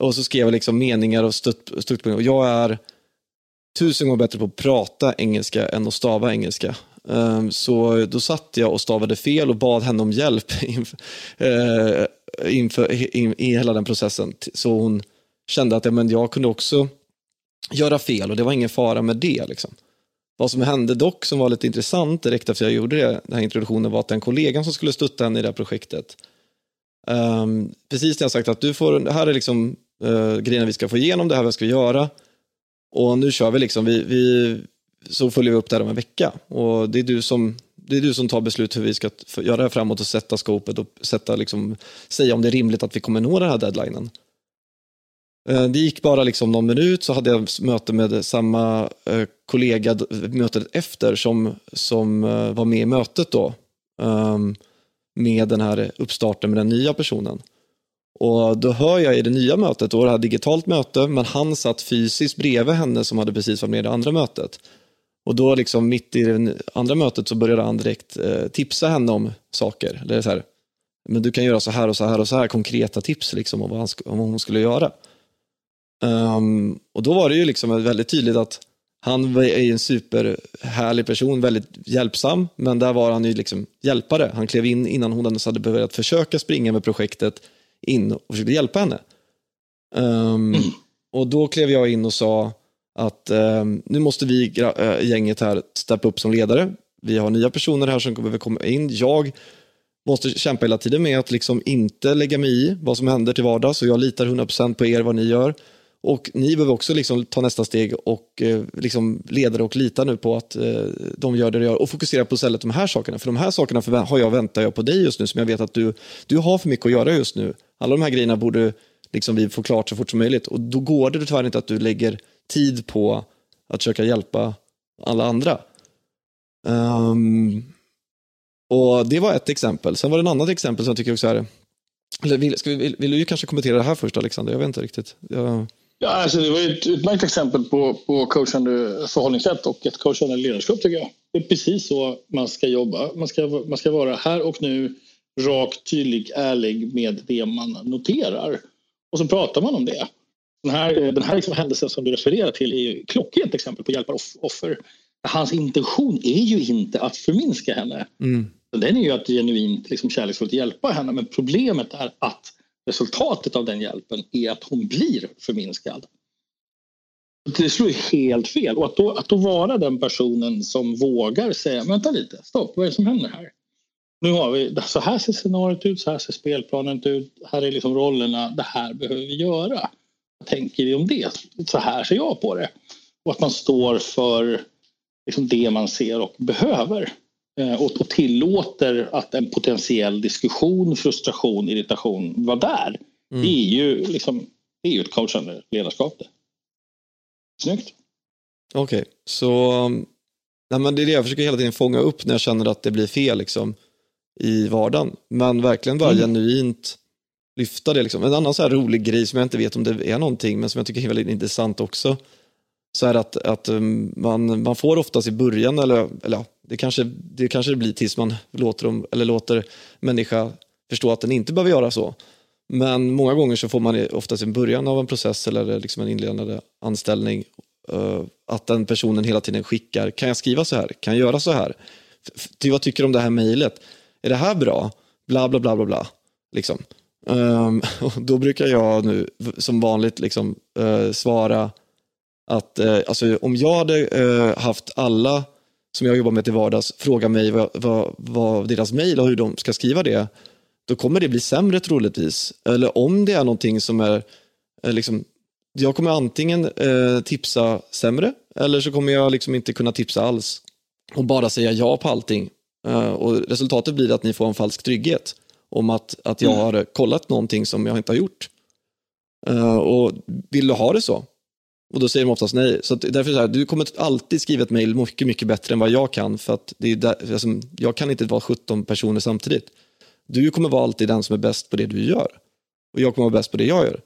Och så skrev jag liksom meningar och stött, Och jag är tusen gånger bättre på att prata engelska än att stava engelska. Um, så då satt jag och stavade fel och bad henne om hjälp eh, inför, uh, inför in, i hela den processen. Så hon kände att ja, men jag kunde också göra fel och det var ingen fara med det. Liksom. Vad som hände dock som var lite intressant direkt efter jag gjorde det, den här introduktionen var att den kollegan som skulle stötta henne i det här projektet um, precis när jag sagt att du får, det här är liksom eh, grejerna vi ska få igenom, det här vad ska vi göra och nu kör vi liksom, vi, vi, så följer vi upp det här om en vecka och det är du som det är du som tar beslut hur vi ska göra det här framåt och sätta skopet och sätta, liksom, säga om det är rimligt att vi kommer nå den här deadlinen. Eh, det gick bara liksom någon minut så hade jag möte med samma eh, kollega mötet efter som, som eh, var med i mötet då. Ehm, med den här uppstarten med den nya personen. Och då hör jag i det nya mötet, då det här digitalt möte, men han satt fysiskt bredvid henne som hade precis varit med i det andra mötet. Och då liksom mitt i det andra mötet så började han direkt eh, tipsa henne om saker. Eller så här, men du kan göra så här och så här och så här, konkreta tips liksom om vad, han, om vad hon skulle göra. Um, och då var det ju liksom väldigt tydligt att han är en superhärlig person, väldigt hjälpsam, men där var han ju liksom hjälpare. Han klev in innan hon ens hade börjat försöka springa med projektet in och försökte hjälpa henne. Um, mm. Och då klev jag in och sa att um, nu måste vi äh, gänget här steppa upp som ledare. Vi har nya personer här som behöver komma in. Jag måste kämpa hela tiden med att liksom inte lägga mig i vad som händer till vardags. Så jag litar 100% på er vad ni gör. Och ni behöver också liksom ta nästa steg och eh, liksom leda och lita nu på att eh, de gör det de gör och fokusera på istället de här sakerna. För de här sakerna har jag väntar jag på dig just nu som jag vet att du, du har för mycket att göra just nu. Alla de här grejerna borde liksom vi få klart så fort som möjligt och då går det tyvärr inte att du lägger tid på att försöka hjälpa alla andra. Um, och Det var ett exempel. Sen var det ett annat exempel som jag tycker också är eller vill, ska vi, vill, vill du kanske kommentera det här först Alexander? Jag vet inte riktigt. Jag... Ja, alltså det var ett utmärkt exempel på, på coachande förhållningssätt och ett coachande ledarskap tycker jag. Det är precis så man ska jobba. Man ska, man ska vara här och nu rak, tydlig, ärlig med det man noterar. Och så pratar man om det. Den här, den här liksom händelsen som du refererar till är ju klockrent exempel på hjälpa offer. Hans intention är ju inte att förminska henne. Mm. Den är ju att genuint liksom kärleksfullt hjälpa henne men problemet är att resultatet av den hjälpen är att hon blir förminskad. Det slår ju helt fel och att då, att då vara den personen som vågar säga vänta lite, stopp, vad är det som händer här? Nu har vi, så här ser scenariot ut, så här ser spelplanen ut, här är liksom rollerna, det här behöver vi göra. Vad tänker vi om det? Så här ser jag på det. Och att man står för liksom det man ser och behöver. Eh, och, tillåter att en potentiell diskussion, frustration, irritation var där. Mm. Det är ju liksom, det är ju ett coachande ledarskap det. Snyggt. Okej, okay. så nej, men det är det jag försöker hela tiden fånga upp när jag känner att det blir fel liksom, i vardagen. Men verkligen bara mm. genuint lyfta det. Liksom. En annan så rolig grej som jag inte vet om det är någonting, men som jag tycker är väldigt intressant också. Så är att, att um, man, man får oftast i början, eller, eller det kanske, det kanske blir tills man låter, dem, eller låter människa förstå att den inte behöver göra så. Men många gånger så får man oftast i början av en process eller liksom en inledande anställning eh, att den personen hela tiden skickar, kan jag skriva så här? Kan jag göra så här? Ty, vad tycker du om det här mejlet? Är det här bra? Bla, bla, bla, bla, bla. Liksom. Um, då brukar jag nu som vanligt liksom, uh, svara att uh, alltså, om jag hade uh, haft alla som jag jobbar med till vardags fråga mig vad, vad, vad deras mejl och hur de ska skriva det, då kommer det bli sämre troligtvis. Eller om det är någonting som är, liksom, jag kommer antingen tipsa sämre eller så kommer jag liksom inte kunna tipsa alls och bara säga ja på allting. och resultatet blir att ni får en falsk trygghet om att, att jag mm. har kollat någonting som jag inte har gjort. Uh, och vill du ha det så? Och då säger de oftast nej. Så därför så här, du kommer alltid skriva ett mejl mycket, mycket bättre än vad jag kan. För att det är där, alltså, jag kan inte vara 17 personer samtidigt. Du kommer vara alltid den som är bäst på det du gör. Och jag kommer vara bäst på det jag gör.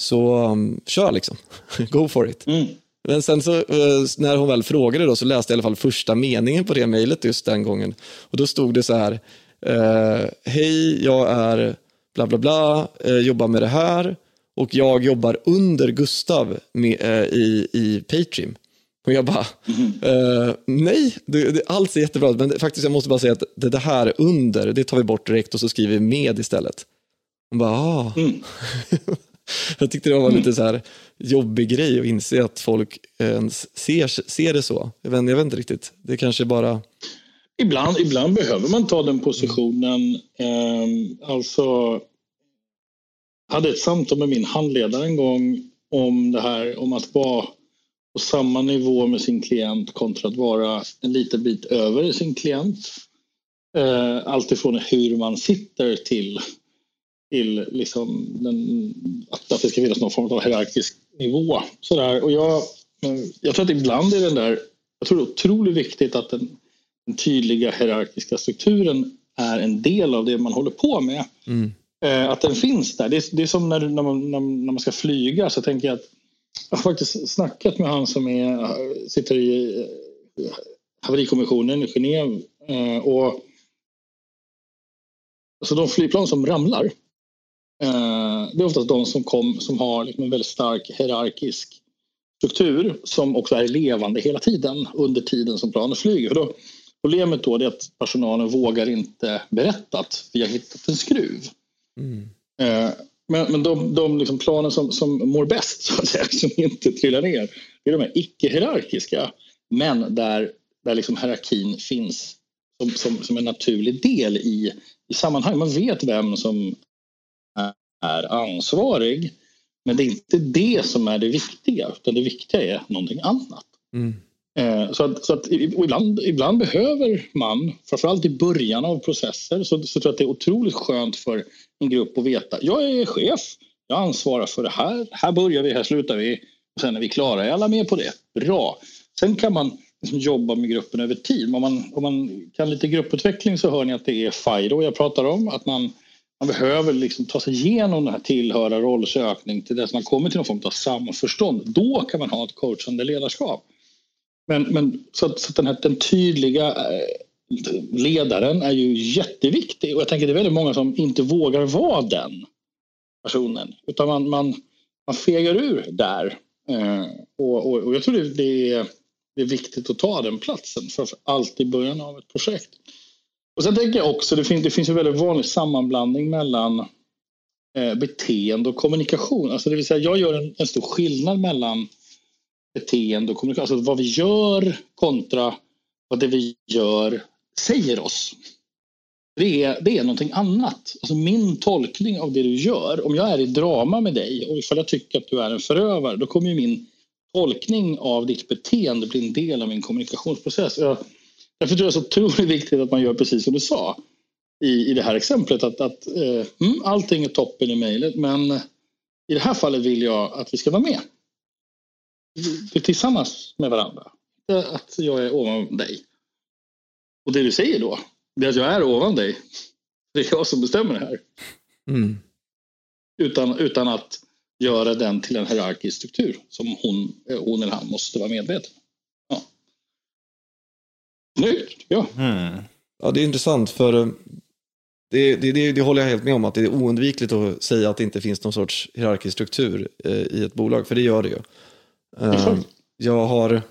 Så um, kör liksom. Go for it. Mm. Men sen så, uh, när hon väl frågade då, så läste jag i alla fall första meningen på det mejlet just den gången. Och då stod det så här, eh, hej, jag är bla bla bla, eh, jobbar med det här och jag jobbar under Gustav med, eh, i, i Patreon. Och jag bara, mm. eh, nej, det, det, allt är jättebra, men det, faktiskt jag måste bara säga att det, det, här under, det tar vi bort direkt och så skriver vi med istället. Hon bara, ah. Mm. jag tyckte det var mm. lite så här jobbig grej att inse att folk ens ser, ser det så. Jag vet, jag vet inte riktigt, det kanske bara Ibland, ibland behöver man ta den positionen. Eh, alltså, hade ett samtal med min handledare en gång om det här om att vara på samma nivå med sin klient kontra att vara en liten bit över sin klient. Eh, Alltifrån hur man sitter till, till liksom den, att, att det ska finnas någon form av hierarkisk nivå. Sådär. Och jag, eh, jag tror att ibland är den där, jag tror det är otroligt viktigt att den den tydliga hierarkiska strukturen är en del av det man håller på med. Mm. Eh, att den finns där. Det är, det är som när, när, man, när, man ska flyga så tänker jag att jag har faktiskt snackat med han som är, sitter i eh, haverikommissionen i Genève. Eh, och, alltså de flygplan som ramlar eh, det är oftast de som, kom, som har liksom en väldigt stark hierarkisk struktur som också är levande hela tiden under tiden som planet flyger. För då, Problemet då är att personalen vågar inte berätta att vi har hittat en skruv. Mm. Eh, men, men de, de liksom planen som, som mår bäst, så att säga, som inte trillar ner, det är de här icke-hierarkiska, men där, där liksom hierarkin finns som, som, som en naturlig del i, i sammanhang. Man vet vem som är ansvarig, men det är inte det som är det viktiga, utan det viktiga är någonting annat. Mm. Eh, så att, så att ibland, ibland behöver man, framförallt i början av processer, så, så tror jag att det är otroligt skönt för en grupp och veta. Jag är chef, jag ansvarar för det här. Här börjar vi, här slutar vi. Och sen är vi klara, är alla med på det? Bra. Sen kan man liksom jobba med gruppen över tid. Om man, om man kan lite grupputveckling så hör ni att det är FIDO jag pratar om. Att man, man behöver liksom ta sig igenom den här tillhöra rollsökning till dess man kommer till någon form av samförstånd. Då kan man ha ett coachande ledarskap. Men, men så, så den, här, den tydliga eh, ledaren är ju jätteviktig och jag tänker det är väldigt många som inte vågar vara den personen utan man, man, man fegar ur där. Eh, och, och, och, jag tror det, det, är, det är viktigt att ta den platsen framför allt i början av ett projekt. Och sen tänker jag också, det finns, det finns en väldigt vanlig sammanblandning mellan eh, beteende och kommunikation. Alltså det vill säga jag gör en, en stor skillnad mellan beteende och kommunikation. Alltså vad vi gör kontra vad det vi gör säger oss. Det är, det är någonting annat. Alltså min tolkning av det du gör, om jag är i drama med dig och ifall jag tycker att du är en förövare, då kommer min tolkning av ditt beteende bli en del av min kommunikationsprocess. Jag, därför tror jag det är så otroligt viktigt att man gör precis som du sa i, i det här exemplet. Att, att eh, mm, allting är toppen i mejlet men i det här fallet vill jag att vi ska vara med tillsammans med varandra. Att jag är ovan dig. Och det du säger då, det är att jag är ovan dig. Det är jag som bestämmer det här. Mm. Utan, utan att göra den till en hierarkisk struktur som hon, hon eller han måste vara medveten ja. Snyggt, ja. Mm. Ja, det är intressant för Det, det, det, det håller jag helt med om, att det är oundvikligt att säga att det inte finns någon sorts hierarkisk struktur eh, i ett bolag, för det gör det ju. Eh, jag har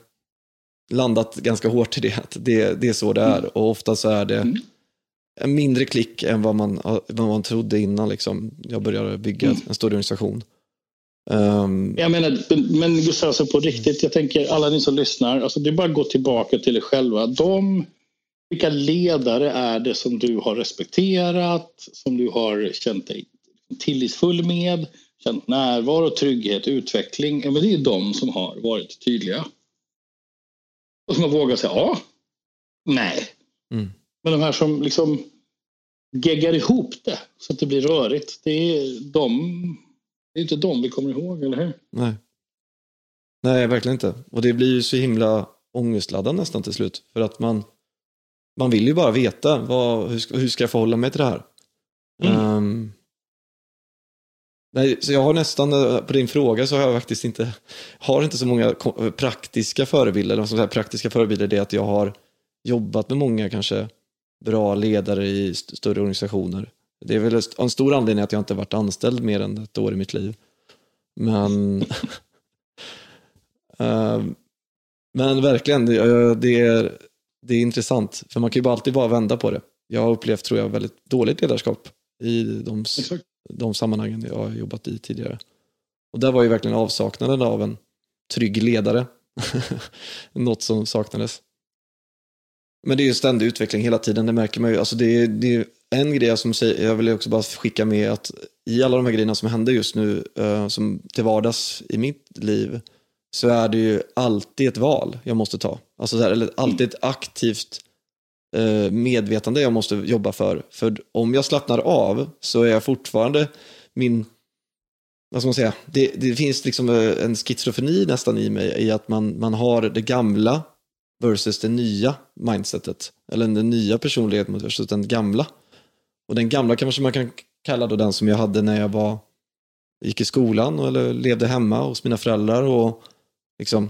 landat ganska hårt i det, att det, det är så det är. Och ofta så är det Mm. en mindre klick än vad man, vad man trodde innan liksom, jag började bygga Mm. en större organisation. Ehm, Jag menar, men- men Gustav, alltså på riktigt, jag tänker alla ni som lyssnar, alltså det är bara att gå tillbaka till er själva. De, vilka ledare är det som du har respekterat, som du har känt dig tillitsfull med, känt närvaro, trygghet, utveckling? Ja, men det är de som har varit tydliga. Och som har vågat säga ja, nej. Mm. Men de här som liksom geggar ihop det så att det blir rörigt, det är de det är inte de vi kommer ihåg, eller hur? Nej. Nej, verkligen inte. Och det blir ju så himla ångestladdat nästan till slut. För att man, man vill ju bara veta vad, hur, ska, hur ska jag förhålla mig till det här. Mm. Ehm, nej, så jag har nästan, eh, på din fråga så har jag faktiskt inte, har inte så många praktiska förebilder. Som ska praktiska förebilder är att jag har jobbat med många kanske bra ledare i st- större organisationer. Det är väl en stor anledning att jag inte varit anställd mer än ett år i mitt liv. Men uh, Men verkligen, det, eh, det, är, det är intressant. För man kan ju bara alltid bara vända på det. Jag har upplevt, tror jag, väldigt dåligt ledarskap i de, Exakt de sammanhangen jag har jobbat i tidigare. Och där var ju verkligen avsaknaden av en trygg ledare. Något som saknades. Men det är ju ständig utveckling hela tiden, det märker man ju. Alltså det, är, det är en grej som säger, jag vill också bara skicka med att i alla de här grejerna som händer just nu, eh, som till vardags i mitt liv, så är det ju alltid ett val jag måste ta. Alltså så här, eller alltid ett aktivt Eh, medvetande jag måste jobba för. För om jag slappnar av så är jag fortfarande min, vad ska man säga, det, det finns liksom eh, en schizofreni nästan i mig i att man, man har det gamla versus det nya mindsetet. Eller den nya personligheten versus den gamla. Och den gamla kanske man kan kalla då den som jag hade när jag var gick i skolan eller levde hemma hos mina föräldrar. och liksom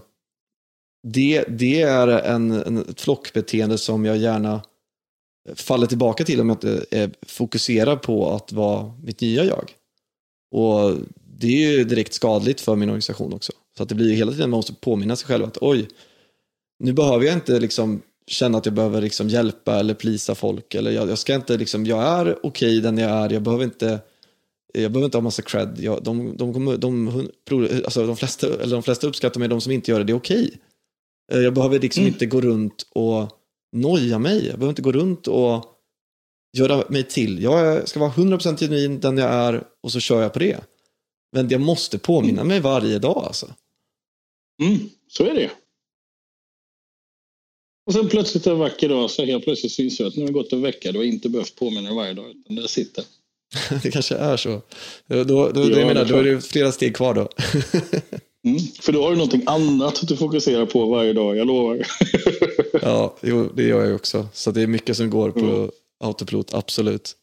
det, det är en, en, ett flockbeteende som jag gärna faller tillbaka till om jag inte är fokuserar på att vara mitt nya jag. Och det är ju direkt skadligt för min organisation också. Så att det blir ju hela tiden man måste påminna sig själv att oj, nu behöver jag inte liksom känna att jag behöver liksom hjälpa eller plisa folk. Eller jag, jag ska inte liksom, jag är okej den jag är, jag behöver inte jag behöver inte ha massa cred. Jag, de, de, kommer, de, alltså de, flesta, eller de flesta uppskattar mig, de som inte gör det, det är okej. Okay. Jag behöver liksom Mm. inte gå runt och noja mig. Jag behöver inte gå runt och göra mig till. Jag ska vara 100% genuin den jag är och så kör jag på det. Men jag måste påminna mig varje dag alltså. Mm, så är det Och sen plötsligt en vacker dag så helt plötsligt syns det att nu har det gått en vecka. Du har inte behövt påminna dig varje dag. Utan där sitter. Det kanske är så. Då, då, då, Ja, jag menar, då är det flera steg kvar då. Mm, för då har du någonting annat att du fokuserar på varje dag, jag lovar. Ja, jo, det gör jag också. Så det är mycket som går på Mm. autopilot, absolut.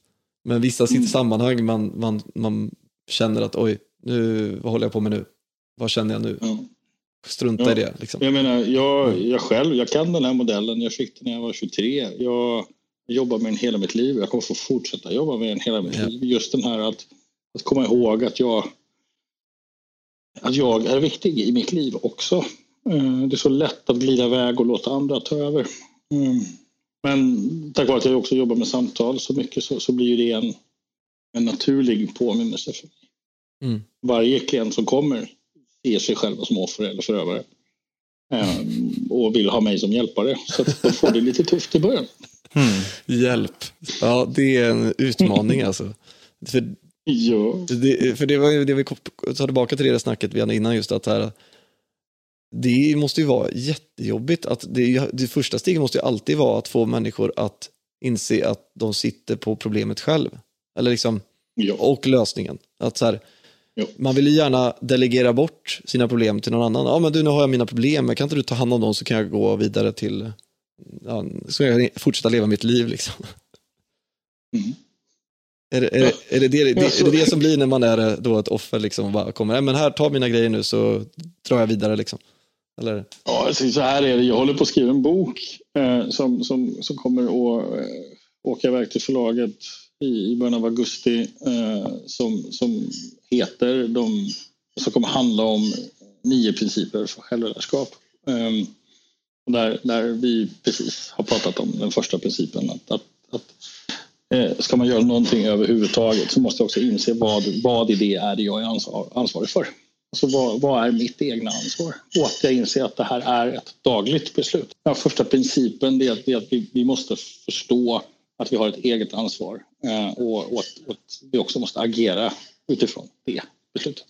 Men vissa sitter Mm. sammanhang man, man, man känner att oj, nu, vad håller jag på med nu? Vad känner jag nu? Ja. Strunta Ja. i det. Liksom. Jag menar, jag, jag själv, jag kan den här modellen. Jag fick den när jag var 23. Jag jobbar med den hela mitt liv. Jag kommer få fortsätta jobba med den hela mitt Ja. liv. Just den här att, att komma ihåg att jag, att jag är viktig i mitt liv också. Eh, Det är så lätt att glida iväg och låta andra ta över. Mm. Men tack vare att jag också jobbar med samtal så mycket så, så blir det en, en naturlig påminnelse för mig. Mm. Varje klient som kommer ser sig själva som offer eller förövare. Ehm, och vill ha mig som hjälpare. Så att de får det lite tufft i början. Hjälp. Ja, det är en utmaning alltså. För Ja. det, för det var ju det vi tar tillbaka till det där snacket vi hade innan just att här, det måste ju vara jättejobbigt att det, det första steget måste ju alltid vara att få människor att inse att de sitter på problemet själv. Eller liksom, Ja. och lösningen. Att så här, Jo. man vill ju gärna delegera bort sina problem till någon annan. Ja, men du, nu har jag mina problem, kan inte du ta hand om dem så kan jag gå vidare till, ja, så kan jag fortsätta leva mitt liv liksom. Mm. Är, det, är, det- är, det, det, det, är det det som blir när man är då ett offer liksom bara kommer, "Nej, men här, ta mina grejer nu så drar jag vidare liksom. Eller? Ja, alltså, så här är det. Jag håller på att skriva en bok eh, som, som, som kommer att eh, åka iväg till förlaget i, i början av augusti eh, som, som heter de, som kommer handla om nio principer för självledarskap. Eh, där, där vi precis har pratat om den första principen att, att, att eh, ska man göra någonting överhuvudtaget så måste jag också inse vad, vad i det är det jag är ansvar, ansvarig för. Alltså vad, vad, är mitt egna ansvar? Och att jag inser att det här är ett dagligt beslut. Den första principen är att, är att vi, vi, måste förstå att vi har ett eget ansvar eh, och, och, att, och, att, vi också måste agera utifrån det beslutet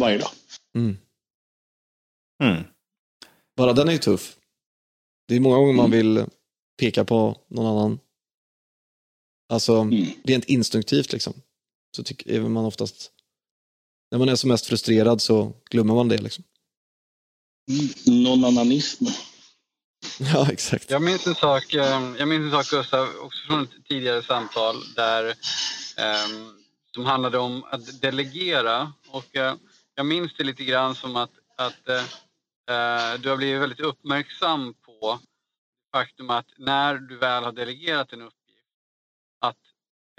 varje dag. Mm. Mm. Bara den är ju tuff. Det är många gånger man mm. vill peka på någon annan. Alltså mm. rent instinktivt liksom. Så tycker man oftast när man är som mest frustrerad så glömmer man det. Liksom. Mm, non-ananism. Ja, exakt. Jag minns en sak, eh, jag minns en sak Gustav, också från ett tidigare samtal där, um, som handlade om att delegera. Och uh, jag minns det lite grann som att, att uh, du har blivit väldigt uppmärksam på faktum att när du väl har delegerat en uppgift,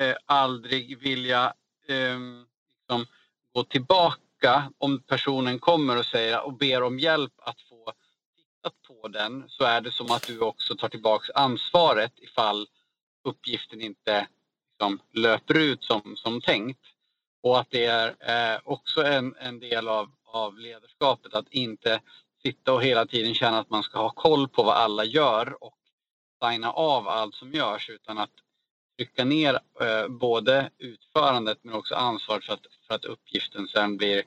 eh, aldrig vilja eh, liksom, gå tillbaka om personen kommer och säger och ber om hjälp att få tittat på den så är det som att du också tar tillbaka ansvaret ifall uppgiften inte liksom, löper ut som, som tänkt. Och att det är eh, också en, en del av, av ledarskapet att inte sitta och hela tiden känna att man ska ha koll på vad alla gör och signa av allt som görs utan att trycka ner eh, både utförandet men också ansvaret för att, för att uppgiften sen blir,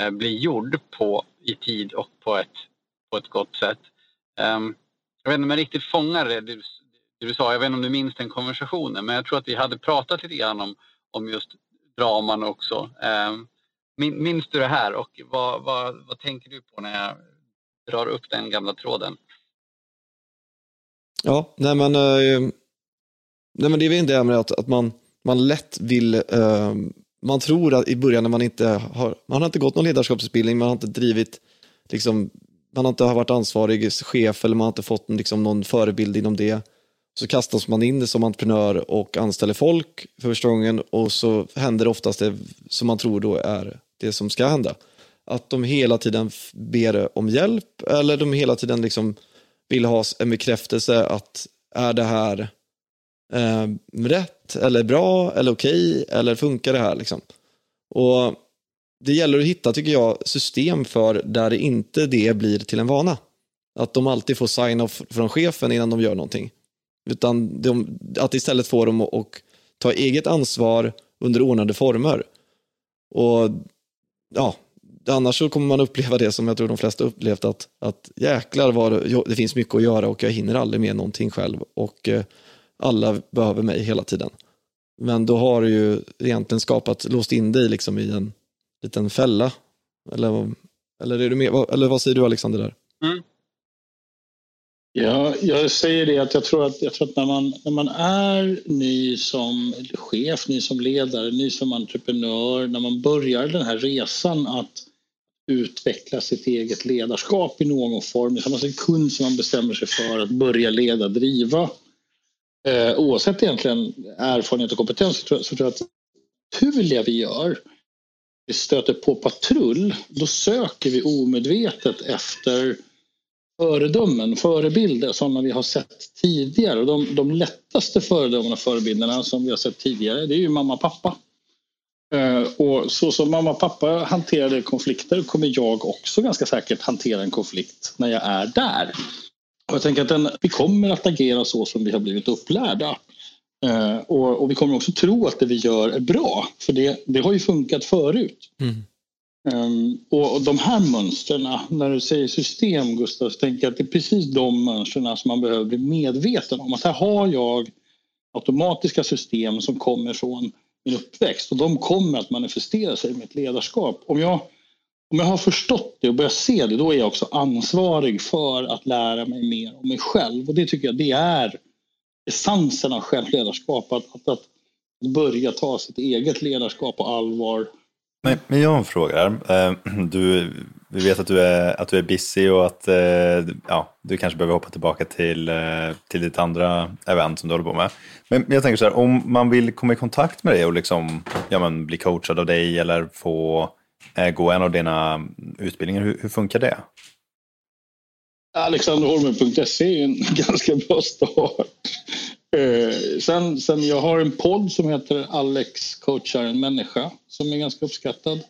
eh, blir gjord på, i tid och på ett, på ett gott sätt. Um, jag vet inte om jag riktigt fångar det du, det du sa, jag vet inte om du minns den konversationen men jag tror att vi hade pratat lite grann om, om just draman också. Um, minns du det här och vad, vad, vad tänker du på när jag drar upp den gamla tråden? Ja, nej men eh, Nej, men det är väl det med att, att man, man lätt vill, uh, man tror att i början när man inte har, man har inte gått någon ledarskapsutbildning, man har inte drivit, liksom, man har inte varit ansvarig chef eller man har inte fått liksom, någon förebild inom det. Så kastas man in som entreprenör och anställer folk för första gången och så händer det oftast det som man tror då är det som ska hända. Att de hela tiden ber om hjälp eller de hela tiden liksom vill ha en bekräftelse att är det här eh, rätt eller bra eller okej okay, eller funkar det här liksom? Och det gäller att hitta, tycker jag, system för där inte det blir till en vana. Att de alltid får sign-off från chefen innan de gör någonting. Utan de, att istället få dem att och ta eget ansvar under ordnade former. Och ja, annars så kommer man uppleva det som jag tror de flesta upplevt att, att jäklar vad det, det finns mycket att göra och jag hinner aldrig med någonting själv. Och eh, alla behöver mig hela tiden. Men då har du ju egentligen skapat, låst in dig liksom i en liten fälla. Eller, eller, är du med, eller vad säger du Alexander där? Mm. Ja, jag säger det att jag tror att, jag tror att när, man, när man är ny som chef, ny som ledare, ny som entreprenör, när man börjar den här resan att utveckla sitt eget ledarskap i någon form, det är samma sekund som man bestämmer sig för att börja leda, driva, eh, oavsett egentligen erfarenhet och kompetens så tror, jag, så tror jag att naturliga vi gör vi stöter på patrull, då söker vi omedvetet efter föredömen, förebilder sådana vi har sett tidigare. Och de, de lättaste föredömena och förebilderna som vi har sett tidigare det är ju mamma och pappa. Eh, och så som mamma och pappa hanterade konflikter kommer jag också ganska säkert hantera en konflikt när jag är där. Och jag tänker att den, vi kommer att agera så som vi har blivit upplärda. Eh, och, och, vi kommer också tro att det vi gör är bra, för det, det har ju funkat förut. Mm. Um, och, och, de här mönstren, när du säger system Gustav, så tänker jag att det är precis de mönstren som man behöver bli medveten om. Att här har jag automatiska system som kommer från min uppväxt och de kommer att manifestera sig med ett ledarskap. Om jag om jag har förstått det och börjar se det, då är jag också ansvarig för att lära mig mer om mig själv. Och det tycker jag det är essensen av självledarskap. Att, att, att börja ta sitt eget ledarskap på allvar. Men, men jag har en fråga. Eh, du vi vet att du är, att du är busy och att eh, ja, du kanske behöver hoppa tillbaka till, eh, till ditt andra event som du håller på med. Men jag tänker så här, om man vill komma i kontakt med dig och liksom, ja, men, bli coachad av dig eller få Eh, gå en av dina utbildningar, hur, hur funkar det? Alexanderholmen.se är en ganska bra start. Eh, sen, sen jag har en podd som heter Alex coachar en människa som är ganska uppskattad.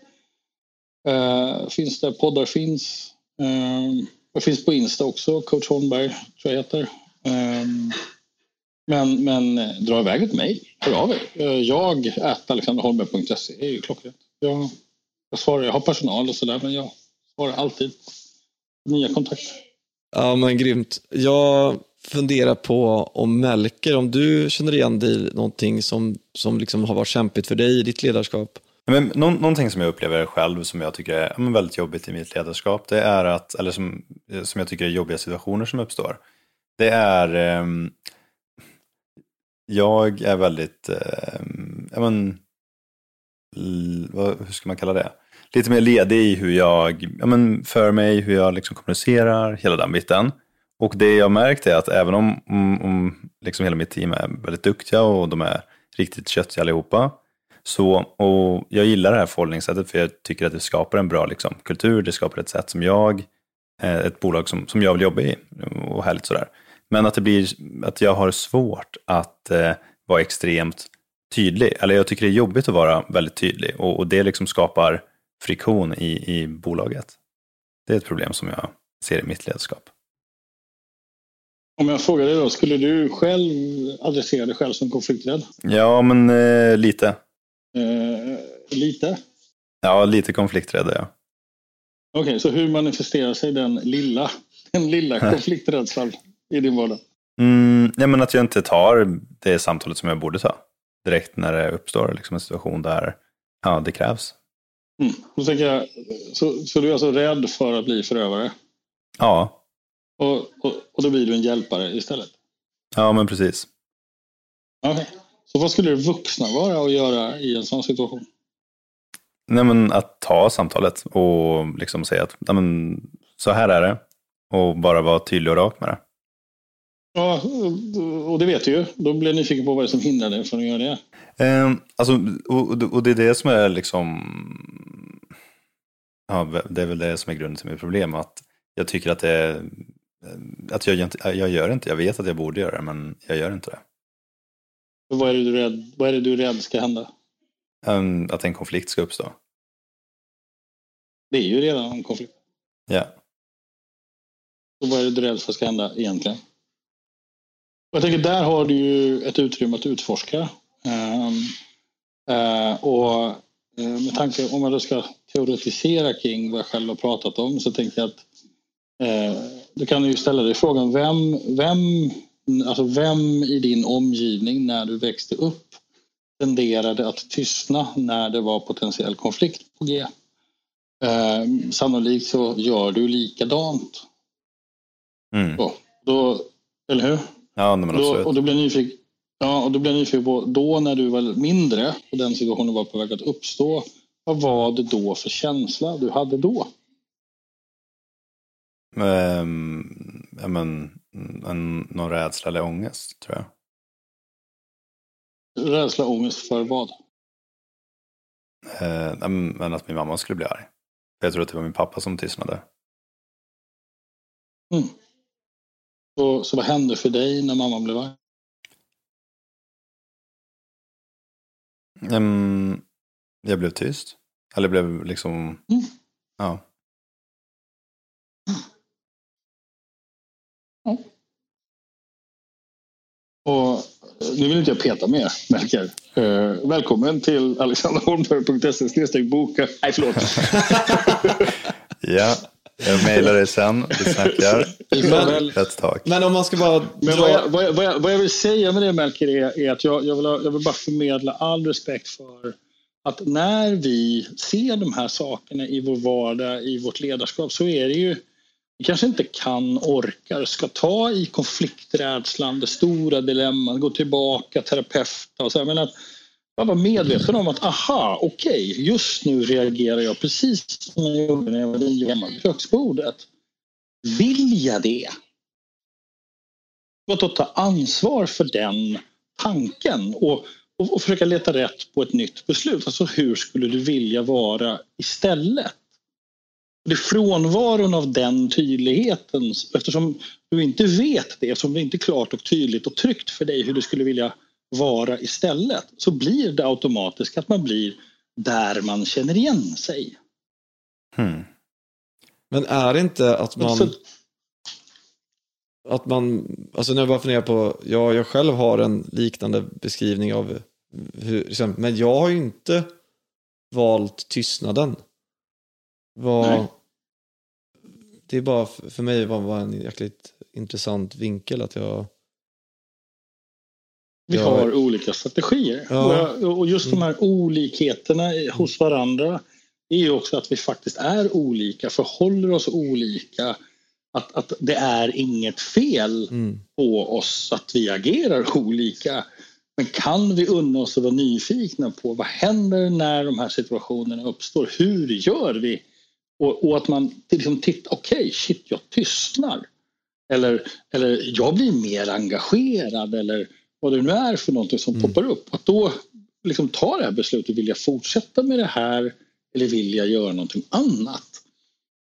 Eh, finns där poddar finns. Eh, jag finns på Insta också, coach Holmberg tror jag heter. Eh, men, men eh, dra iväg ett mejl, hör av er. Jag jag, alexanderholmberg.se är ju klockrent. Jag, jag svarar, jag har personal och sådär men jag svarar alltid nya kontakter. Ja men grymt. Jag funderar på om Melker, om du känner igen dig i någonting som, som liksom har varit kämpigt för dig i ditt ledarskap? Men någon, någonting som jag upplever själv som jag tycker är men, väldigt jobbigt i mitt ledarskap, det är att, eller som, som jag tycker är jobbiga situationer som uppstår, det är, eh, jag är väldigt, eh, ja, men, hur ska man kalla det? Lite mer ledig i hur jag, ja, men, för mig, hur jag liksom kommunicerar, hela den biten. Och det jag märkt är att även om, om, om liksom hela mitt team är väldigt duktiga och de är riktigt köttiga allihopa, så, och jag gillar det här förhållningssättet för jag tycker att det skapar en bra liksom, kultur, det skapar ett sätt som jag, eh, ett bolag som, som jag vill jobba i och härligt sådär. Men att det blir, att jag har svårt att eh, vara extremt tydlig, eller jag tycker det är jobbigt att vara väldigt tydlig och, och det liksom skapar friktion i, i bolaget. Det är ett problem som jag ser i mitt ledarskap. Om jag frågar dig då, skulle du själv adressera dig själv som konflikträdd? Ja, men eh, lite. Eh, lite? Ja, lite konflikträdd ja. Okej, okay, så hur manifesterar sig den lilla, den lilla konflikträdslan i din vardag? Mm, ja, men att jag inte tar det samtalet som jag borde ta. Direkt när det uppstår liksom en situation där ja, det krävs. Mm. Då tänker jag, så, så du är alltså rädd för att bli förövare? Ja. Och, och, och då blir du en hjälpare istället? Ja, men precis. Okej. Okay. Så vad skulle det vuxna vara att göra i en sån situation? Nej, men att ta samtalet och liksom säga att nej, men, så här är det. Och bara vara tydlig och rak med det. Ja, och det vet du ju. Då blir jag nyfiken på vad det är som hindrar dig från att göra det. Eh, alltså, och, och det är det som är liksom... Ja, det är väl det som är grunden till mitt problem. Att jag tycker att det är... Att jag, inte, jag gör inte, jag vet att jag borde göra det, men jag gör inte det. Vad är det du rädd, vad är det du rädd ska hända? Um, att en konflikt ska uppstå. Det är ju redan en konflikt. Ja. Så vad är det du är rädd för ska hända egentligen? Jag tänker där har du ju ett utrymme att utforska. Um, uh, och uh, med tanke om man då ska teoretisera kring vad jag själv har pratat om så tänker jag att uh, du kan ju ställa dig frågan vem, vem Alltså vem i din omgivning när du växte upp tenderade att tystna när det var potentiell konflikt på G? Eh, sannolikt så gör du likadant. Mm. Så, då, eller hur? Ja, men då, och då blir jag nyfiken, ja, och då blir jag nyfiken på, då när du var mindre och den situationen var på väg att uppstå, vad var det då för känsla du hade då? Um, ja, men, en, någon rädsla eller ångest, tror jag. Rädsla och ångest för vad? Eh, men att min mamma skulle bli arg. Jag tror att det var min pappa som tystnade. Mm. Så, så vad hände för dig när mamma blev arg? Um, jag blev tyst. Eller blev liksom... Mm. Ja. Och nu vill inte jag peta mer, Melker. Uh, välkommen till alexanderholmberg.se boka. Nej, förlåt. ja, jag mejlar dig sen. Vi snackar. Let's talk. Men om man ska bara... Men vad, jag, vad, jag, vad, jag, vad, jag, vill säga med det, Melker, är, är att jag, jag, vill, jag vill bara förmedla all respekt för att när vi ser de här sakerna i vår vardag, i vårt ledarskap, så är det ju vi kanske inte kan, orkar, ska ta i konflikträdslan, det stora dilemmat, gå tillbaka, terapeuta och så. Men att, jag var medveten om att aha, okej, okay, just nu reagerar jag precis som jag gjorde när jag var nio hemma vid köksbordet. Vill jag det? Att ta ansvar för den tanken och, och, och, försöka leta rätt på ett nytt beslut. Alltså hur skulle du vilja vara istället? Det är frånvaron av den tydligheten, eftersom du inte vet det, eftersom det inte är klart och tydligt och tryggt för dig hur du skulle vilja vara istället, så blir det automatiskt att man blir där man känner igen sig. Hmm. Men är det inte att man... Så... Att man, alltså när jag bara funderar på, ja, jag själv har en liknande beskrivning av hur, liksom, men jag har ju inte valt tystnaden. Vad, det är bara för mig var, var en jäkligt intressant vinkel att jag... Vi jag... har olika strategier. Ja. Och just de här olikheterna hos varandra är ju också att vi faktiskt är olika, förhåller oss olika. Att, att det är inget fel mm. på oss att vi agerar olika. Men kan vi unna oss att vara nyfikna på vad händer när de här situationerna uppstår? Hur gör vi? Och, och att man liksom tittar, okej, okay, shit, jag tystnar. Eller, eller jag blir mer engagerad eller vad det nu är för någonting som mm. poppar upp. Att då liksom ta det här beslutet, vill jag fortsätta med det här eller vill jag göra någonting annat?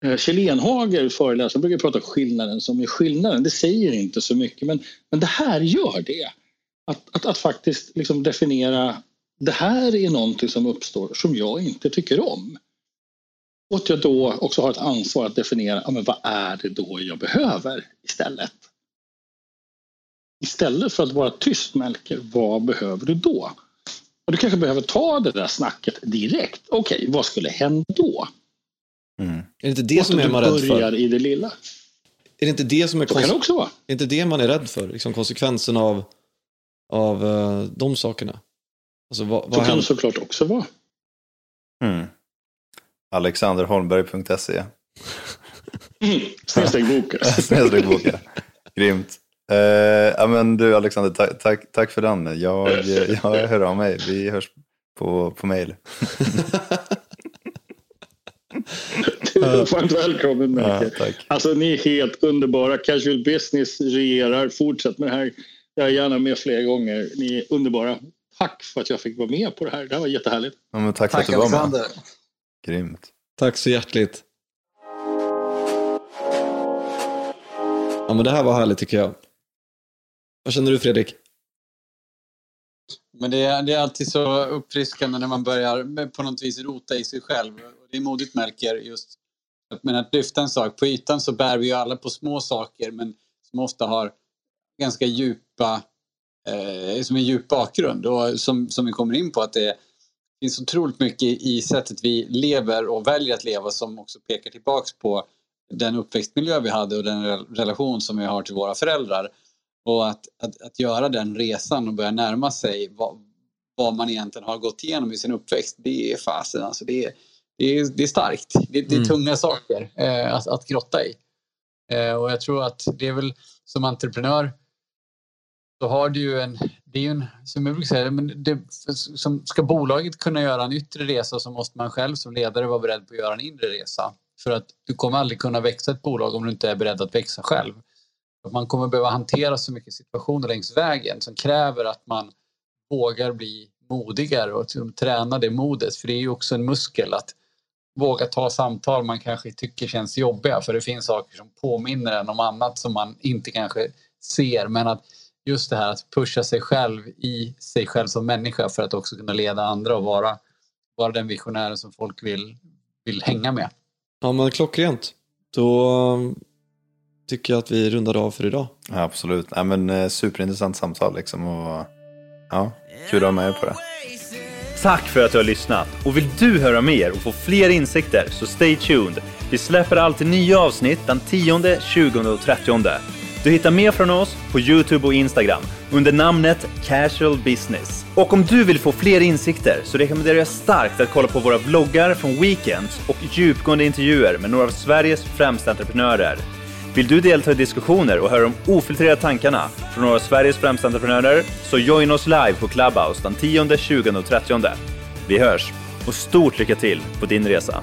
Eh, Kjell Enhager, föreläsare, brukar prata om skillnaden som är skillnaden. Det säger inte så mycket men, men det här gör det. Att, att, att faktiskt liksom definiera det här är någonting som uppstår som jag inte tycker om. Och att jag då också har ett ansvar att definiera ja, men vad är det då jag behöver istället. Istället för att vara tyst Melker, vad behöver du då? Och du kanske behöver ta det där snacket direkt. Okej, okay, vad skulle hända då? Mm. Är det inte det som är man rädd för? i det lilla. Är det inte det som är, kan det också vara. är inte det man är rädd för? Liksom konsekvensen av, av uh, de sakerna? Alltså, vad, vad Så kan det såklart också vara. Mm. Alexanderholmberg.se mm. Snedstreck boken. Grymt. Uh, ja, men du Alexander, ta tack, tack för den. Jag, jag hör av mig. Vi hörs på, på mail. du är varmt välkommen Melker. Ja, alltså ni är helt underbara. Casual Business regerar. Fortsätt med det här. Jag är gärna med fler gånger. Ni är underbara. Tack för att jag fick vara med på det här. Det här var jättehärligt. Ja, men tack, tack för att du var med. Grymt. Tack så hjärtligt. Ja, men det här var härligt tycker jag. Vad känner du Fredrik? Men det är, det är alltid så uppfriskande när man börjar på något vis rota i sig själv. Det är modigt märker just men att lyfta en sak. På ytan så bär vi ju alla på små saker men som ofta har ganska djupa, eh, som en djup bakgrund och som, som vi kommer in på att det det finns otroligt mycket i sättet vi lever och väljer att leva som också pekar tillbaks på den uppväxtmiljö vi hade och den relation som vi har till våra föräldrar. Och att, att, att göra den resan och börja närma sig vad, vad man egentligen har gått igenom i sin uppväxt, det är fasen alltså. Det är, det är, det är starkt. Det, det är mm. tunga saker eh, att, att grotta i. Eh, och jag tror att det är väl som entreprenör så har du ju en, det är ju en, som jag brukar säga, men det, som, ska bolaget kunna göra en yttre resa så måste man själv som ledare vara beredd på att göra en inre resa. För att du kommer aldrig kunna växa ett bolag om du inte är beredd att växa själv. Man kommer behöva hantera så mycket situationer längs vägen som kräver att man vågar bli modigare och liksom träna det modet. För det är ju också en muskel att våga ta samtal man kanske tycker känns jobbiga. För det finns saker som påminner en om annat som man inte kanske ser. Men att just det här att pusha sig själv i sig själv som människa för att också kunna leda andra och vara, vara den visionären som folk vill, vill hänga med. Ja men klockrent. Då tycker jag att vi rundar av för idag. Ja, absolut. Ja, men, eh, superintressant samtal liksom. Och, ja, kul att ha med er på det. Tack för att du har lyssnat! Och vill du höra mer och få fler insikter så stay tuned. Vi släpper alltid nya avsnitt den 10, 20 och 30. Du hittar mer från oss på Youtube och Instagram under namnet Casual Business. Och om du vill få fler insikter så rekommenderar jag starkt att kolla på våra vloggar från Weekends och djupgående intervjuer med några av Sveriges främsta entreprenörer. Vill du delta i diskussioner och höra de ofiltrerade tankarna från några av Sveriges främsta entreprenörer? Så join oss live på Clubhouse den 10, 20 och 30. Vi hörs och stort lycka till på din resa!